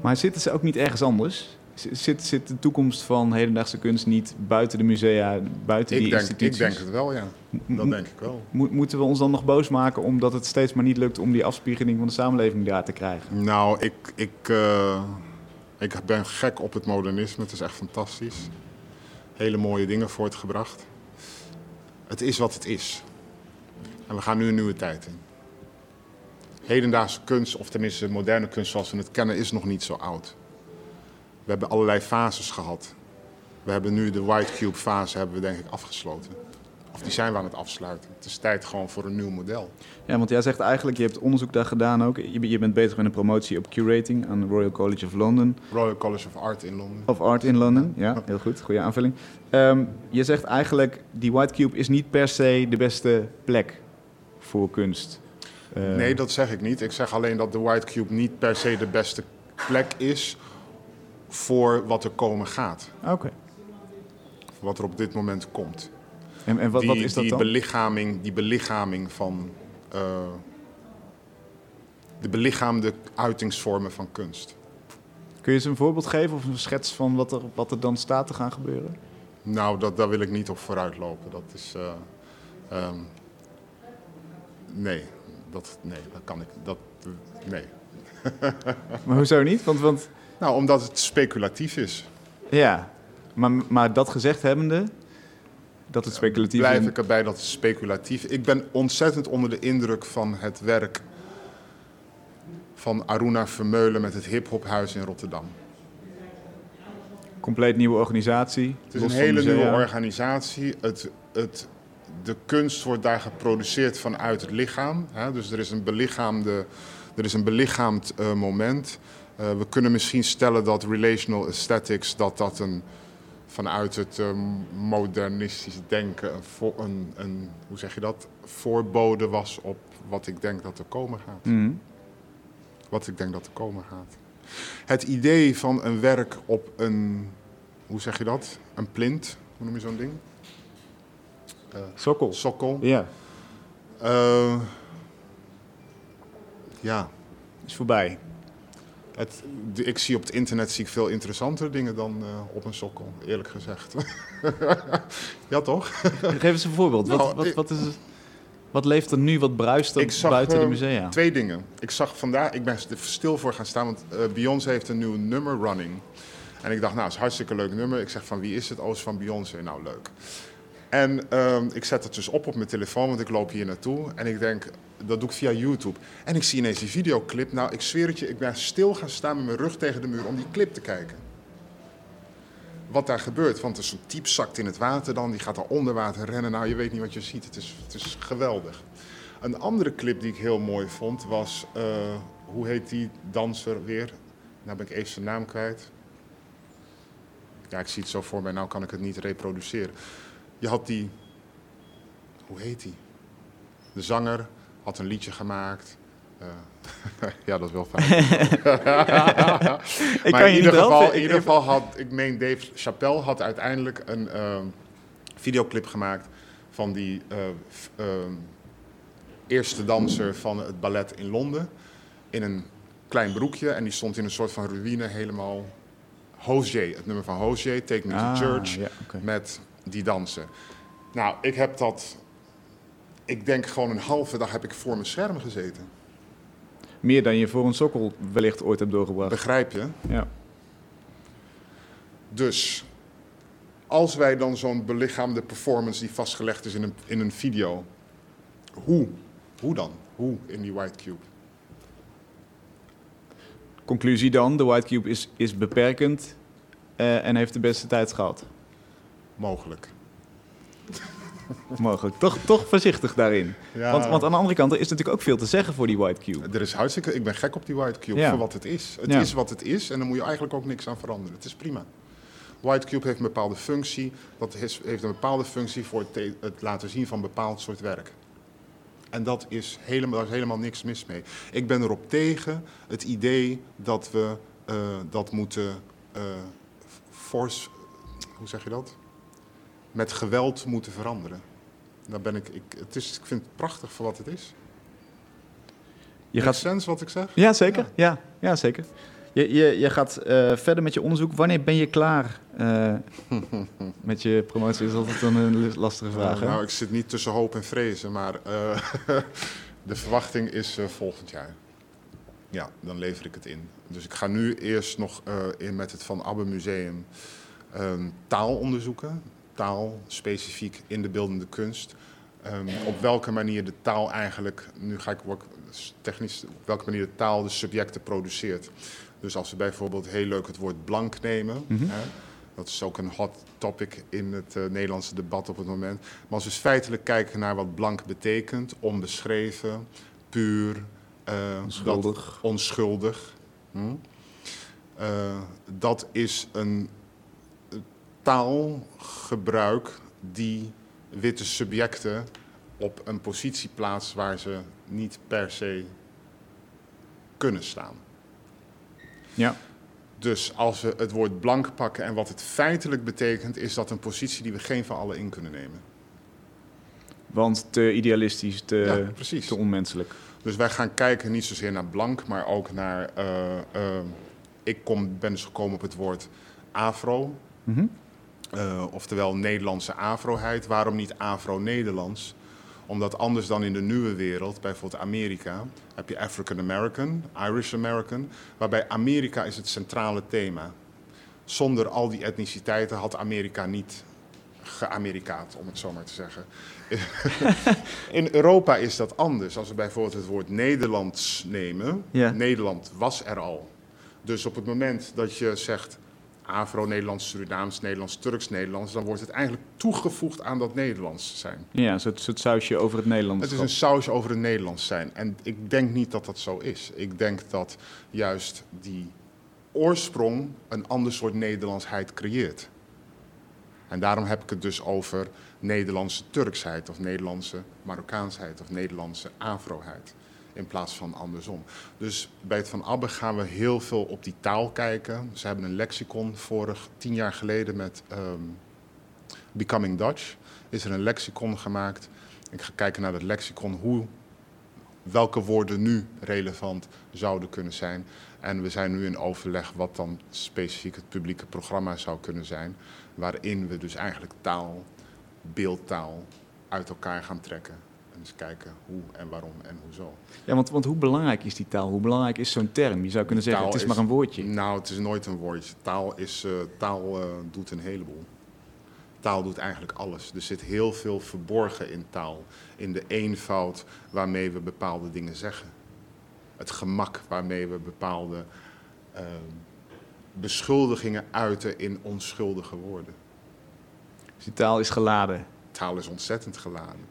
Maar zitten ze ook niet ergens anders? Zit, zit de toekomst van hedendaagse kunst niet buiten de musea, buiten ik, die denk, ik instituties? denk het wel, ja. Dat denk ik wel. Mo- moeten we ons dan nog boos maken omdat het steeds maar niet lukt om die afspiegeling van de samenleving daar te krijgen? Nou, ik, ik, eh, ik ben gek op het modernisme. Het is echt fantastisch. Hele mooie dingen voortgebracht. Het is wat het is. En we gaan nu een nieuwe tijd in. Hedendaagse kunst, of tenminste moderne kunst zoals we het kennen, is nog niet zo oud. We hebben allerlei fases gehad. We hebben nu de White Cube fase hebben we denk ik afgesloten. Of die zijn we aan het afsluiten. Het is tijd gewoon voor een nieuw model. Ja, want jij zegt eigenlijk, je hebt onderzoek daar gedaan ook. Je, je bent bezig met een promotie op curating aan de Royal College of London. Royal College of Art in Londen. Of Art in London, ja, heel goed, goede aanvulling. Ehm, je zegt eigenlijk, die White Cube is niet per se de beste plek voor kunst. Eh, Nee, dat zeg ik niet. Ik zeg alleen dat de White Cube niet per se de beste plek is voor wat er komen gaat. Oké. Wat er op dit moment komt. En, en wat, die, wat is dat die dan? Belichaming, die belichaming van... eh, de belichaamde uitingsvormen van kunst. Kun je eens een voorbeeld geven of een schets van wat er, wat er dan staat te gaan gebeuren? Nou, dat, daar wil ik niet op vooruit lopen. Dat is... eh, ehm, nee, dat, nee, dat kan ik... Dat, nee. (laughs) Maar hoezo niet? Want, want Nou, omdat het speculatief is. ja, maar, maar dat gezegd hebbende, Dat het speculatief blijf is. ik erbij dat het speculatief. Ik ben ontzettend onder de indruk van het werk van Aruna Vermeulen met het Hip Hop Huis in Rotterdam. Compleet nieuwe organisatie. Het is een hele nieuwe organisatie. Het, het, de kunst wordt daar geproduceerd vanuit het lichaam. Hè? Dus er is een, belichaamde, er is een belichaamd eh, moment. Eh, we kunnen misschien stellen dat relational aesthetics, dat dat een, vanuit het eh, modernistisch denken, een, een, een, hoe zeg je dat, voorbode was op wat ik denk dat er komen gaat. Mhm. Wat ik denk dat er komen gaat. Het idee van een werk op een, hoe zeg je dat, een plint, hoe noem je zo'n ding? Sokkel. Sokkel. Ja, Eh, ja, is voorbij. Het, ik zie op het internet zie ik veel interessantere dingen dan eh, op een sokkel, eerlijk gezegd. (laughs) ja, toch? Geef eens een voorbeeld. Wat, Nou, wat, ik- wat, is, het- wat leeft er nu, wat bruist er zag, buiten de eh, musea? Twee dingen. Ik zag vandaag, ik ben er stil voor gaan staan, want eh, Beyoncé heeft een nieuw nummer running. En ik dacht, nou, het is een hartstikke leuk nummer. Ik zeg van wie is het? Oh, het is van Beyoncé. Nou, leuk. En ehm, ik zet het dus op op mijn telefoon, want ik loop hier naartoe. En ik denk, dat doe ik via YouTube. En ik zie ineens die videoclip. Nou, ik zweer het je, ik ben stil gaan staan met mijn rug tegen de muur om die clip te kijken. Wat daar gebeurt, want er is een type zakt in het water dan, die gaat al onder water rennen. Nou, je weet niet wat je ziet. Het is, het is geweldig. Een andere clip die ik heel mooi vond was, eh, hoe heet die danser weer? Nou ben ik even zijn naam kwijt. Ja, ik zie het zo voor mij, nou kan ik het niet reproduceren. Je had die, hoe heet die? De zanger had een liedje gemaakt. Eh, (laughs) ja, dat is wel fijn. (laughs) Ik maar kan in ieder geval, in ieder geval had, ik meen Dave Chappelle had uiteindelijk een ehm, videoclip gemaakt van die eh, ehm, eerste danser van het ballet in Londen. In een klein broekje en die stond in een soort van ruïne helemaal Hosier, het nummer van Hosier, Take Me Ah, to Church, ja, oké. met die dansen. Nou, ik heb dat, ik denk gewoon een halve dag heb ik voor mijn scherm gezeten. Meer dan je voor een sokkel wellicht ooit hebt doorgebracht. Begrijp je? Ja. Dus als wij dan zo'n belichaamde performance die vastgelegd is in een, in een video, hoe? Hoe dan? Hoe in die White Cube? Conclusie dan, de White Cube is, is beperkend eh, en heeft de beste tijd gehad. Mogelijk. Mogelijk. Toch, toch voorzichtig daarin. Ja. Want, want aan de andere kant er is natuurlijk ook veel te zeggen voor die White Cube. Er is hartstikke, ik ben gek op die White Cube Ja. voor wat het is. Het Ja. is wat het is en daar moet je eigenlijk ook niks aan veranderen. Het is prima. White Cube heeft een bepaalde functie. Dat is- heeft een bepaalde functie voor het, het laten zien van een bepaald soort werk. En dat is helemaal, daar is helemaal niks mis mee. Ik ben erop tegen het idee dat we eh, dat moeten eh, force, hoe zeg je dat? Met geweld moeten veranderen. Daar ben ik, ik, het is, ik vind het prachtig voor wat het is. Je Gaat gaat, sens wat ik zeg? ja, zeker. Ja, ja zeker. Je, je, je gaat eh, verder met je onderzoek. Wanneer ben je klaar eh, (laughs) met je promotie? Is altijd een, een lastige vraag. hè? nou, ik zit niet tussen hoop en vrezen, maar eh, (laughs) de verwachting is eh, volgend jaar. Ja, dan lever ik het in. Dus ik ga nu eerst nog eh, in met het Van Abbe Museum ehm, taal specifiek in de beeldende kunst. Ehm, op welke manier de taal eigenlijk, nu ga ik ook technisch, op welke manier de taal de subjecten produceert. Dus als we bijvoorbeeld heel leuk het woord blank nemen, Mhm. hè, dat is ook een hot topic in het eh, Nederlandse debat op het moment. Maar als we feitelijk kijken naar wat blank betekent, onbeschreven, puur, eh, Onschuldig. dat- onschuldig. hm? Eh, dat is een taalgebruik die witte subjecten op een positie plaatst waar ze niet per se kunnen staan. Ja. Dus als we het woord blank pakken en wat het feitelijk betekent, is dat een positie die we geen van allen in kunnen nemen. Want te idealistisch, te, ja, te onmenselijk. Dus wij gaan kijken niet zozeer naar blank, maar ook naar. eh, eh, ik kom, ben dus gekomen op het woord afro, Mhm. Eh, oftewel Nederlandse afroheid. Waarom niet afro-Nederlands? Omdat anders dan in de nieuwe wereld, bijvoorbeeld Amerika, heb je African American, Irish American, waarbij Amerika is het centrale thema. Zonder al die etniciteiten had Amerika niet ge- geamerikaat, om het zo maar te zeggen. (laughs) In Europa is dat anders. Als we bijvoorbeeld het woord Nederlands nemen. Nederland was er al. Dus op het moment dat je zegt Afro-Nederlands, Surinaams, Nederlands, Turks-Nederlands, dan wordt het eigenlijk toegevoegd aan dat Nederlands zijn. Ja, een soort, soort sausje over het Nederlands. Het is een saus over het Nederlands zijn. En ik denk niet dat dat zo is. Ik denk dat juist die oorsprong een ander soort Nederlandsheid creëert. En daarom heb ik het dus over Nederlandse Turksheid of Nederlandse Marokkaansheid of Nederlandse Afroheid. In plaats van andersom. Dus bij het Van Abbe gaan we heel veel op die taal kijken. Ze hebben een lexicon vorig tien jaar geleden met ehm, Becoming Dutch. Is er een lexicon gemaakt. Ik ga kijken naar dat lexicon, hoe, welke woorden nu relevant zouden kunnen zijn. En we zijn nu in overleg wat dan specifiek het publieke programma zou kunnen zijn. Waarin we dus eigenlijk taal, beeldtaal uit elkaar gaan trekken. En kijken hoe en waarom en hoezo. Ja, want, want hoe belangrijk is die taal? Hoe belangrijk is zo'n term? Je zou kunnen zeggen, het is maar een woordje. Nou, het is nooit een woordje. Taal, is, eh, taal eh, doet een heleboel. Taal doet eigenlijk alles. Er zit heel veel verborgen in taal. In de eenvoud waarmee we bepaalde dingen zeggen. Het gemak waarmee we bepaalde eh, beschuldigingen uiten in onschuldige woorden. Dus die taal is geladen. Taal is ontzettend geladen.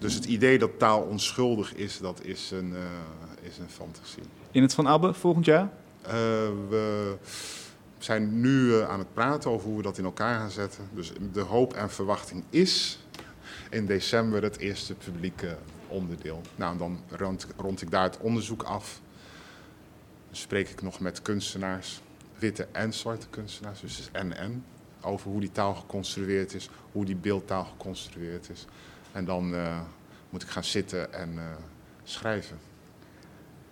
Dus het idee dat taal onschuldig is, dat is een, eh, is een fantasie. In het Van Abbe volgend jaar? Eh, we zijn nu eh, aan het praten over hoe we dat in elkaar gaan zetten. Dus de hoop en verwachting is in december het eerste publieke onderdeel. Nou, dan rond, rond ik daar het onderzoek af. Dan spreek ik nog met kunstenaars, witte en zwarte kunstenaars, dus en-en. Over hoe die taal geconstrueerd is, hoe die beeldtaal geconstrueerd is. En dan eh, moet ik gaan zitten en eh, schrijven.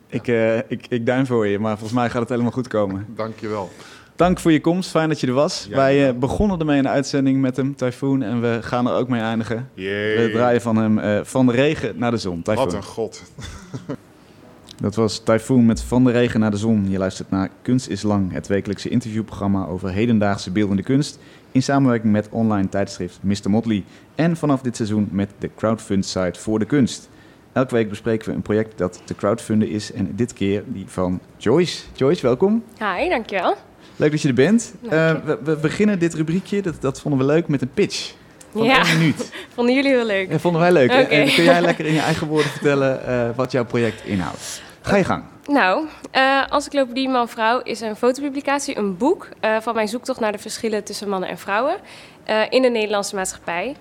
Ik, eh, ik, ik duim voor je, maar volgens mij gaat het helemaal goed komen. (laughs) Dankjewel. Dank voor je komst, fijn dat je er was. Ja, Wij begonnen ermee in de uitzending met hem, Typhoon, en we gaan er ook mee eindigen. We draaien van hem van de regen naar de zon. Typhoon. Wat een god. (laughs) Dat was Typhoon met Van de Regen naar de Zon. Je luistert naar Kunst is Lang, het wekelijkse interviewprogramma over hedendaagse beeldende kunst. In samenwerking met online tijdschrift Mr. Motley. En vanaf dit seizoen met de crowdfund site Voor de Kunst. Elke week bespreken we een project dat te crowdfunden is. En dit keer die van Joyce. Joyce, welkom. Hi, dankjewel. Leuk dat je er bent. Eh, we, we beginnen dit rubriekje, dat, dat vonden we leuk, met een pitch. Van Ja. één minuut. (laughs) Vonden jullie heel leuk? Dat vonden wij leuk. En- Oké. En kun jij lekker in je eigen woorden vertellen eh, wat jouw project inhoudt? Ga je gang. Nou, eh Encyclopedie Man-Vrouw is een fotopublicatie, een boek eh, van mijn zoektocht naar de verschillen tussen mannen en vrouwen eh, in de Nederlandse maatschappij.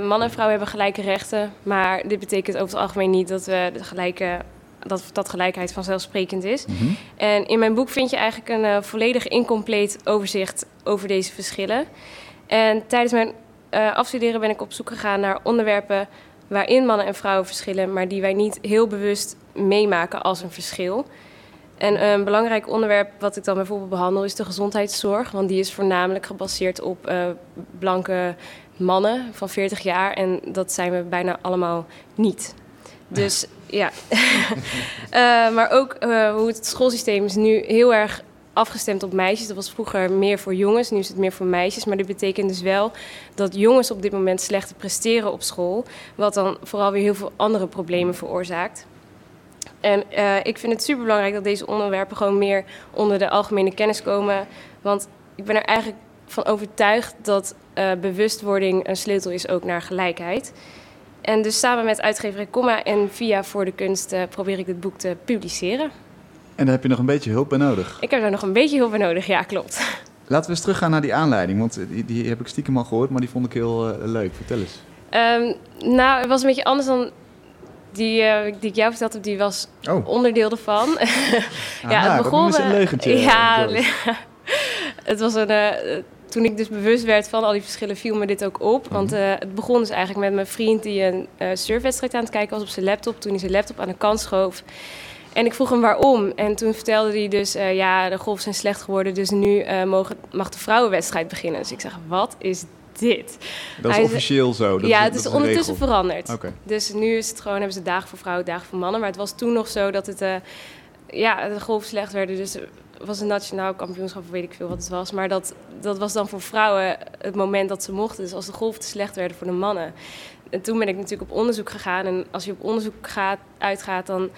Mannen en vrouwen hebben gelijke rechten, maar dit betekent over het algemeen niet dat, we de gelijke, dat, dat gelijkheid vanzelfsprekend is. En in mijn boek vind je eigenlijk een volledig incompleet overzicht over deze verschillen. En tijdens mijn afstuderen ben ik op zoek gegaan naar onderwerpen waarin mannen en vrouwen verschillen, maar die wij niet heel bewust meemaken als een verschil. En een belangrijk onderwerp wat ik dan bijvoorbeeld behandel is de gezondheidszorg, want die is voornamelijk gebaseerd op eh, blanke mannen van 40 jaar en dat zijn we bijna allemaal niet. Dus ja. (laughs) Eh, maar ook eh, hoe het schoolsysteem is nu heel erg afgestemd op meisjes. Dat was vroeger meer voor jongens, nu is het meer voor meisjes. Maar dit betekent dus wel dat jongens op dit moment slechter presteren op school. Wat dan vooral weer heel veel andere problemen veroorzaakt. En eh, ik vind het super belangrijk dat deze onderwerpen gewoon meer onder de algemene kennis komen. Want ik ben er eigenlijk van overtuigd dat eh, bewustwording een sleutel is ook naar gelijkheid. En dus samen met uitgeverij Comma en via Voor de Kunst eh, probeer ik dit boek te publiceren. En daar heb je nog een beetje hulp bij nodig. Ik heb daar nog een beetje hulp bij nodig, ja klopt. Laten we eens teruggaan naar die aanleiding, want die, die heb ik stiekem al gehoord, maar die vond ik heel eh, leuk. Vertel eens. Ehm, nou, het was een beetje anders dan die, eh, die ik jou verteld heb. Die was Oh, onderdeel ervan. (laughs) aha, het begon... een eh, leugentje. Ja, (laughs) het was een... eh, toen ik dus bewust werd van al die verschillen, viel me dit ook op. Want Mhm. eh, het begon dus eigenlijk met mijn vriend die een surfwedstrijd aan het kijken was op zijn laptop. Toen hij zijn laptop aan de kant schoof. En ik vroeg hem waarom. En toen vertelde hij dus, eh, ja, de golven zijn slecht geworden, dus nu eh, mogen, mag de vrouwenwedstrijd beginnen. Dus ik zeg, wat is dit? Dat is hij- officieel zo. Dat ja, is, het is ondertussen regel. veranderd. Dus nu is het gewoon, hebben ze dagen voor vrouwen, dagen voor mannen. Maar het was toen nog zo dat het, eh, ja, de golven slecht werden. Dus was een nationaal kampioenschap, weet ik veel wat het was. Maar dat, dat was dan voor vrouwen het moment dat ze mochten. Dus als de golven te slecht werden voor de mannen. En toen ben ik natuurlijk op onderzoek gegaan. En als je op onderzoek gaat, uitgaat, dan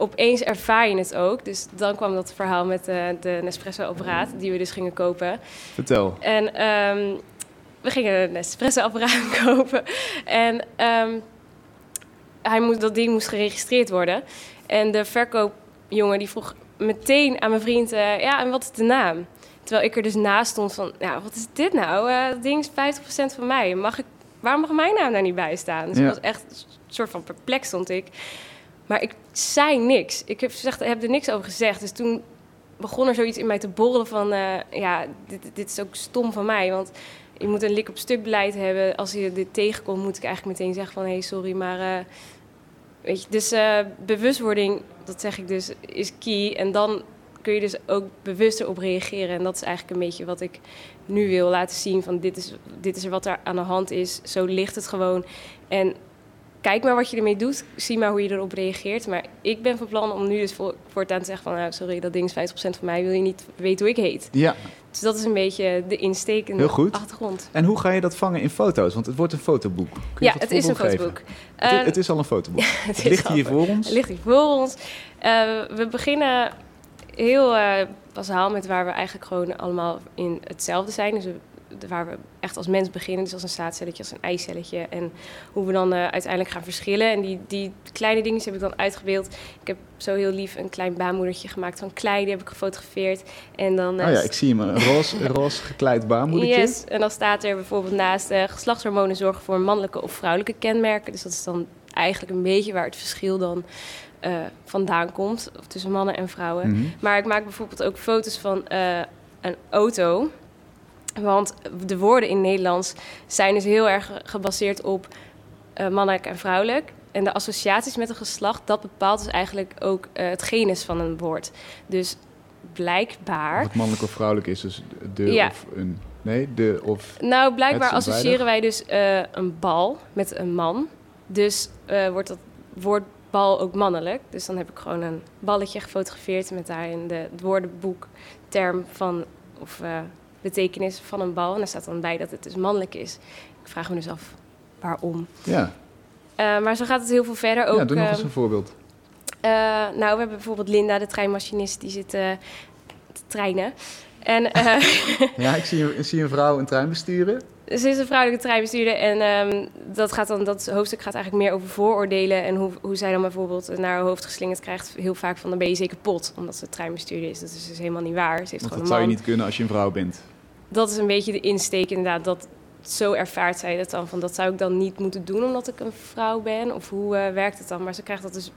opeens ervaar je het ook. Dus dan kwam dat verhaal met de, de Nespresso-apparaat, die we dus gingen kopen. Vertel. En ehm, we gingen een Nespresso-apparaat (laughs) kopen. En ehm, hij moest, dat ding moest geregistreerd worden. En de verkoopjongen die vroeg meteen aan mijn vriend... eh, ja, en wat is de naam? Terwijl ik er dus naast stond van... Ja, wat is dit nou? Eh dat ding is 50% van mij. Mag ik, waarom mag mijn naam daar niet bij staan? Dus Ja. ik was echt een soort van perplex stond ik. Maar ik zei niks. Ik heb, gezegd, heb er niks over gezegd. Dus toen begon er zoiets in mij te borrelen van... eh, ja, dit, dit is ook stom van mij. Want je moet een lik op stuk beleid hebben. Als je dit tegenkomt, moet ik eigenlijk meteen zeggen van... hé, hey, sorry, maar... eh, weet je, dus eh, bewustwording, dat zeg ik dus, is key. En dan kun je dus ook bewuster op reageren. En dat is eigenlijk een beetje wat ik nu wil laten zien. Van dit is, dit is er wat er aan de hand is. Zo ligt het gewoon. En kijk maar wat je ermee doet. Zie maar hoe je erop reageert. Maar ik ben van plan om nu dus voor, voortaan te zeggen van... Nou, sorry, dat ding is 50% van mij. Wil je niet weten hoe ik heet? Ja, Dus dat is een beetje de insteek en Heel de goed. achtergrond. en hoe ga je dat vangen in foto's? Want het wordt een fotoboek. Kun je Ja, het is een geven? fotoboek. Het, Eh, het is al een fotoboek. (laughs) het ligt hier voor ons. Het ligt hier voor ons. Eh, we beginnen heel eh bazaal met waar we eigenlijk gewoon allemaal in hetzelfde zijn. Dus we- waar we echt als mens beginnen, dus als een zaadcelletje, als een eicelletje. En hoe we dan eh, uiteindelijk gaan verschillen. En die, die kleine dingetjes heb ik dan uitgebeeld. Ik heb zo heel lief een klein baarmoedertje gemaakt van klei. Die heb ik gefotografeerd. En dan, eh, Oh ja, ik zie hem. (laughs) Een roze, gekleid baarmoedertje. Yes, en dan staat er bijvoorbeeld naast eh, geslachtshormonen zorgen voor mannelijke of vrouwelijke kenmerken. Dus dat is dan eigenlijk een beetje waar het verschil dan vandaan komt tussen mannen en vrouwen. Mhm. Maar ik maak bijvoorbeeld ook foto's van een auto. Want de woorden in Nederlands zijn dus heel erg gebaseerd op eh, mannelijk en vrouwelijk. En de associaties met een geslacht, dat bepaalt dus eigenlijk ook eh, het genus van een woord. Dus blijkbaar Wat mannelijk of vrouwelijk is, dus de Ja. of een... Nee, de of... Nou, blijkbaar associëren wij dus eh, een bal met een man. Dus wordt dat woord bal ook mannelijk. Dus dan heb ik gewoon een balletje gefotografeerd met daarin de, het woordenboek term van of betekenis van een bal. En daar staat dan bij dat het dus mannelijk is. Ik vraag me dus af waarom. Ja, Eh, maar zo gaat het heel veel verder ook. ja doe nog eh, eens een voorbeeld. eh, nou, we hebben bijvoorbeeld Linda, de treinmachinist, die zit eh, te treinen. En (laughs) Ja, ik zie, ik zie een vrouw een trein besturen. Ze is een vrouwelijke treinbestuurder en ehm, dat, gaat dan, dat hoofdstuk gaat eigenlijk meer over vooroordelen en hoe, hoe zij dan bijvoorbeeld naar haar hoofd geslingerd krijgt. Heel vaak van dan ben je zeker kapot, omdat ze treinbestuurder is. Dat is dus helemaal niet waar. Ze heeft Want gewoon dat zou je niet kunnen als je een vrouw bent. Dat is een beetje de insteek inderdaad. Dat, zo ervaart zij dat dan. Van dat zou ik dan niet moeten doen omdat ik een vrouw ben. Of hoe eh, werkt het dan? Maar ze krijgt dat dus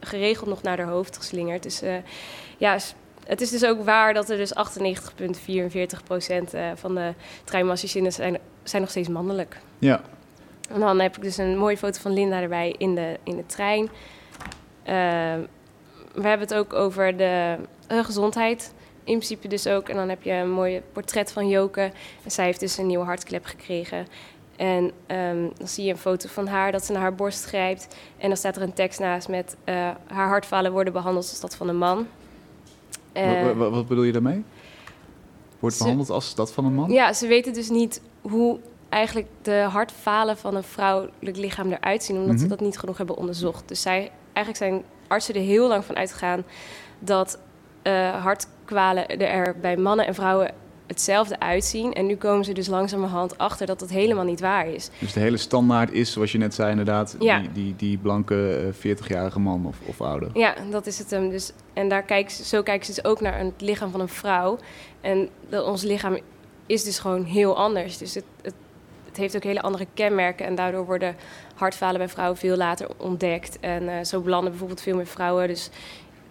geregeld nog naar haar hoofd geslingerd. Dus eh, ja, het is dus ook waar dat er dus 98,44 procent eh, van de treinmachinisten zijn, zijn nog steeds mannelijk. Ja, En dan heb ik dus een mooie foto van Linda erbij in de, in de trein. We hebben het ook over de gezondheid. In principe dus ook. En dan heb je een mooi portret van Joke. En zij heeft dus een nieuwe hartklep gekregen. En ehm, dan zie je een foto van haar dat ze naar haar borst grijpt. En dan staat er een tekst naast met... eh, haar hartfalen worden behandeld als dat van een man. Wa- wat bedoel je daarmee? Wordt Ze- behandeld als dat van een man? Ja, ze weten dus niet hoe eigenlijk de hartfalen van een vrouwelijk lichaam eruit zien, omdat ze Mhm. dat niet genoeg hebben onderzocht. Dus zij, eigenlijk zijn artsen er heel lang van uitgegaan dat eh, hartkwalen er bij mannen en vrouwen hetzelfde uitzien. En nu komen ze dus langzamerhand achter dat dat helemaal niet waar is. Dus de hele standaard is, zoals je net zei inderdaad, Ja. die, die, die blanke eh, 40-jarige man of, of ouder. Ja, dat is het hem. Dus, en daar kijken ze, zo kijken ze dus ook naar het lichaam van een vrouw. En dat, ons lichaam is dus gewoon heel anders. Dus het, het, het heeft ook hele andere kenmerken. En daardoor worden hartfalen bij vrouwen veel later ontdekt. En eh, zo belanden bijvoorbeeld veel meer vrouwen. Dus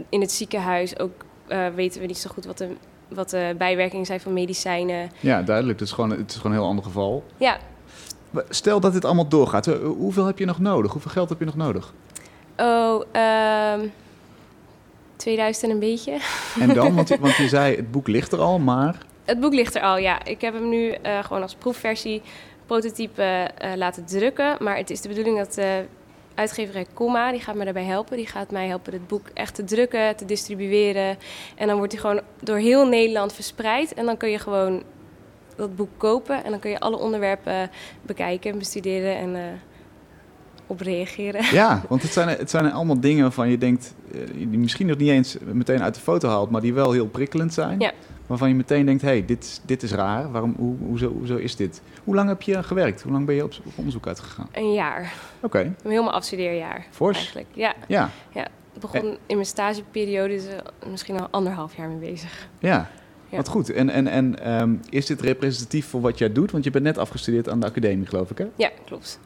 in het ziekenhuis ook eh, weten we niet zo goed wat de, wat de bijwerkingen zijn van medicijnen. Ja, duidelijk. Het is gewoon, het is gewoon een heel ander geval. Ja, Stel dat dit allemaal doorgaat. eh, Hoeveel heb je nog nodig? Hoeveel geld heb je nog nodig? oh, ehm 2000 en een beetje. En dan, want, je- (laughs) want je zei, het boek ligt er al, maar... Het boek ligt er al, ja. Ik heb hem nu eh, gewoon als proefversie, prototype laten drukken. Maar het is de bedoeling dat uitgeverij Comma. Die gaat me daarbij helpen. Die gaat mij helpen het boek echt te drukken, te distribueren. En dan wordt hij gewoon door heel Nederland verspreid. En dan kun je gewoon dat boek kopen. En dan kun je alle onderwerpen bekijken, bestuderen en eh, op reageren. Ja, (laughs) want het zijn, het zijn allemaal dingen waarvan je denkt, eh, die misschien nog niet eens meteen uit de foto haalt, maar die wel heel prikkelend zijn. Ja. Waarvan je meteen denkt, hé, hey, dit, dit is raar. Waarom, hoe, hoezo, hoezo is dit? Hoe lang heb je gewerkt? Hoe lang ben je op, op onderzoek uitgegaan? Een jaar. Oké, Een helemaal afstudeerjaar. Fors. Eigenlijk. Ja, ja, ja. Ik begon in mijn stageperiode, dus misschien al anderhalf jaar mee bezig. ja. Ja. Wat goed. En, en, en ehm, is dit representatief voor wat jij doet? Want je bent net afgestudeerd aan de academie, geloof ik, hè? Ja, klopt.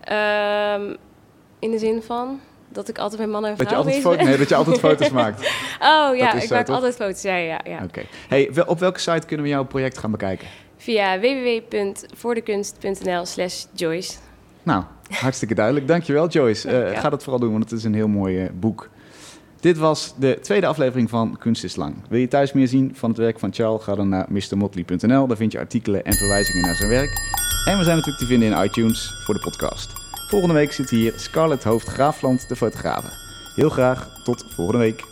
Ehm, in de zin van dat ik altijd met mannen en Dat je, vrouwen altijd bezig foto, ben. nee, dat je altijd foto's maakt. (laughs) Oh ja, is ik zo, maak toch? altijd foto's. Ja, ja, ja. Oké. Hey, wel- op welke site kunnen we jouw project gaan bekijken? Via www.voordekunst.nl slash Joyce. Nou, hartstikke duidelijk. Dankjewel, Joyce. Eh, Ja. Ga dat vooral doen, want het is een heel mooi eh, boek. Dit was de tweede aflevering van Kunst is Lang. Wil je thuis meer zien van het werk van Charles? Ga dan naar mrmotley.nl. Daar vind je artikelen en verwijzingen naar zijn werk. En we zijn natuurlijk te vinden in iTunes voor de podcast. Volgende week zit hier Scarlett Hoofd Graafland, de fotografe. Heel graag tot volgende week.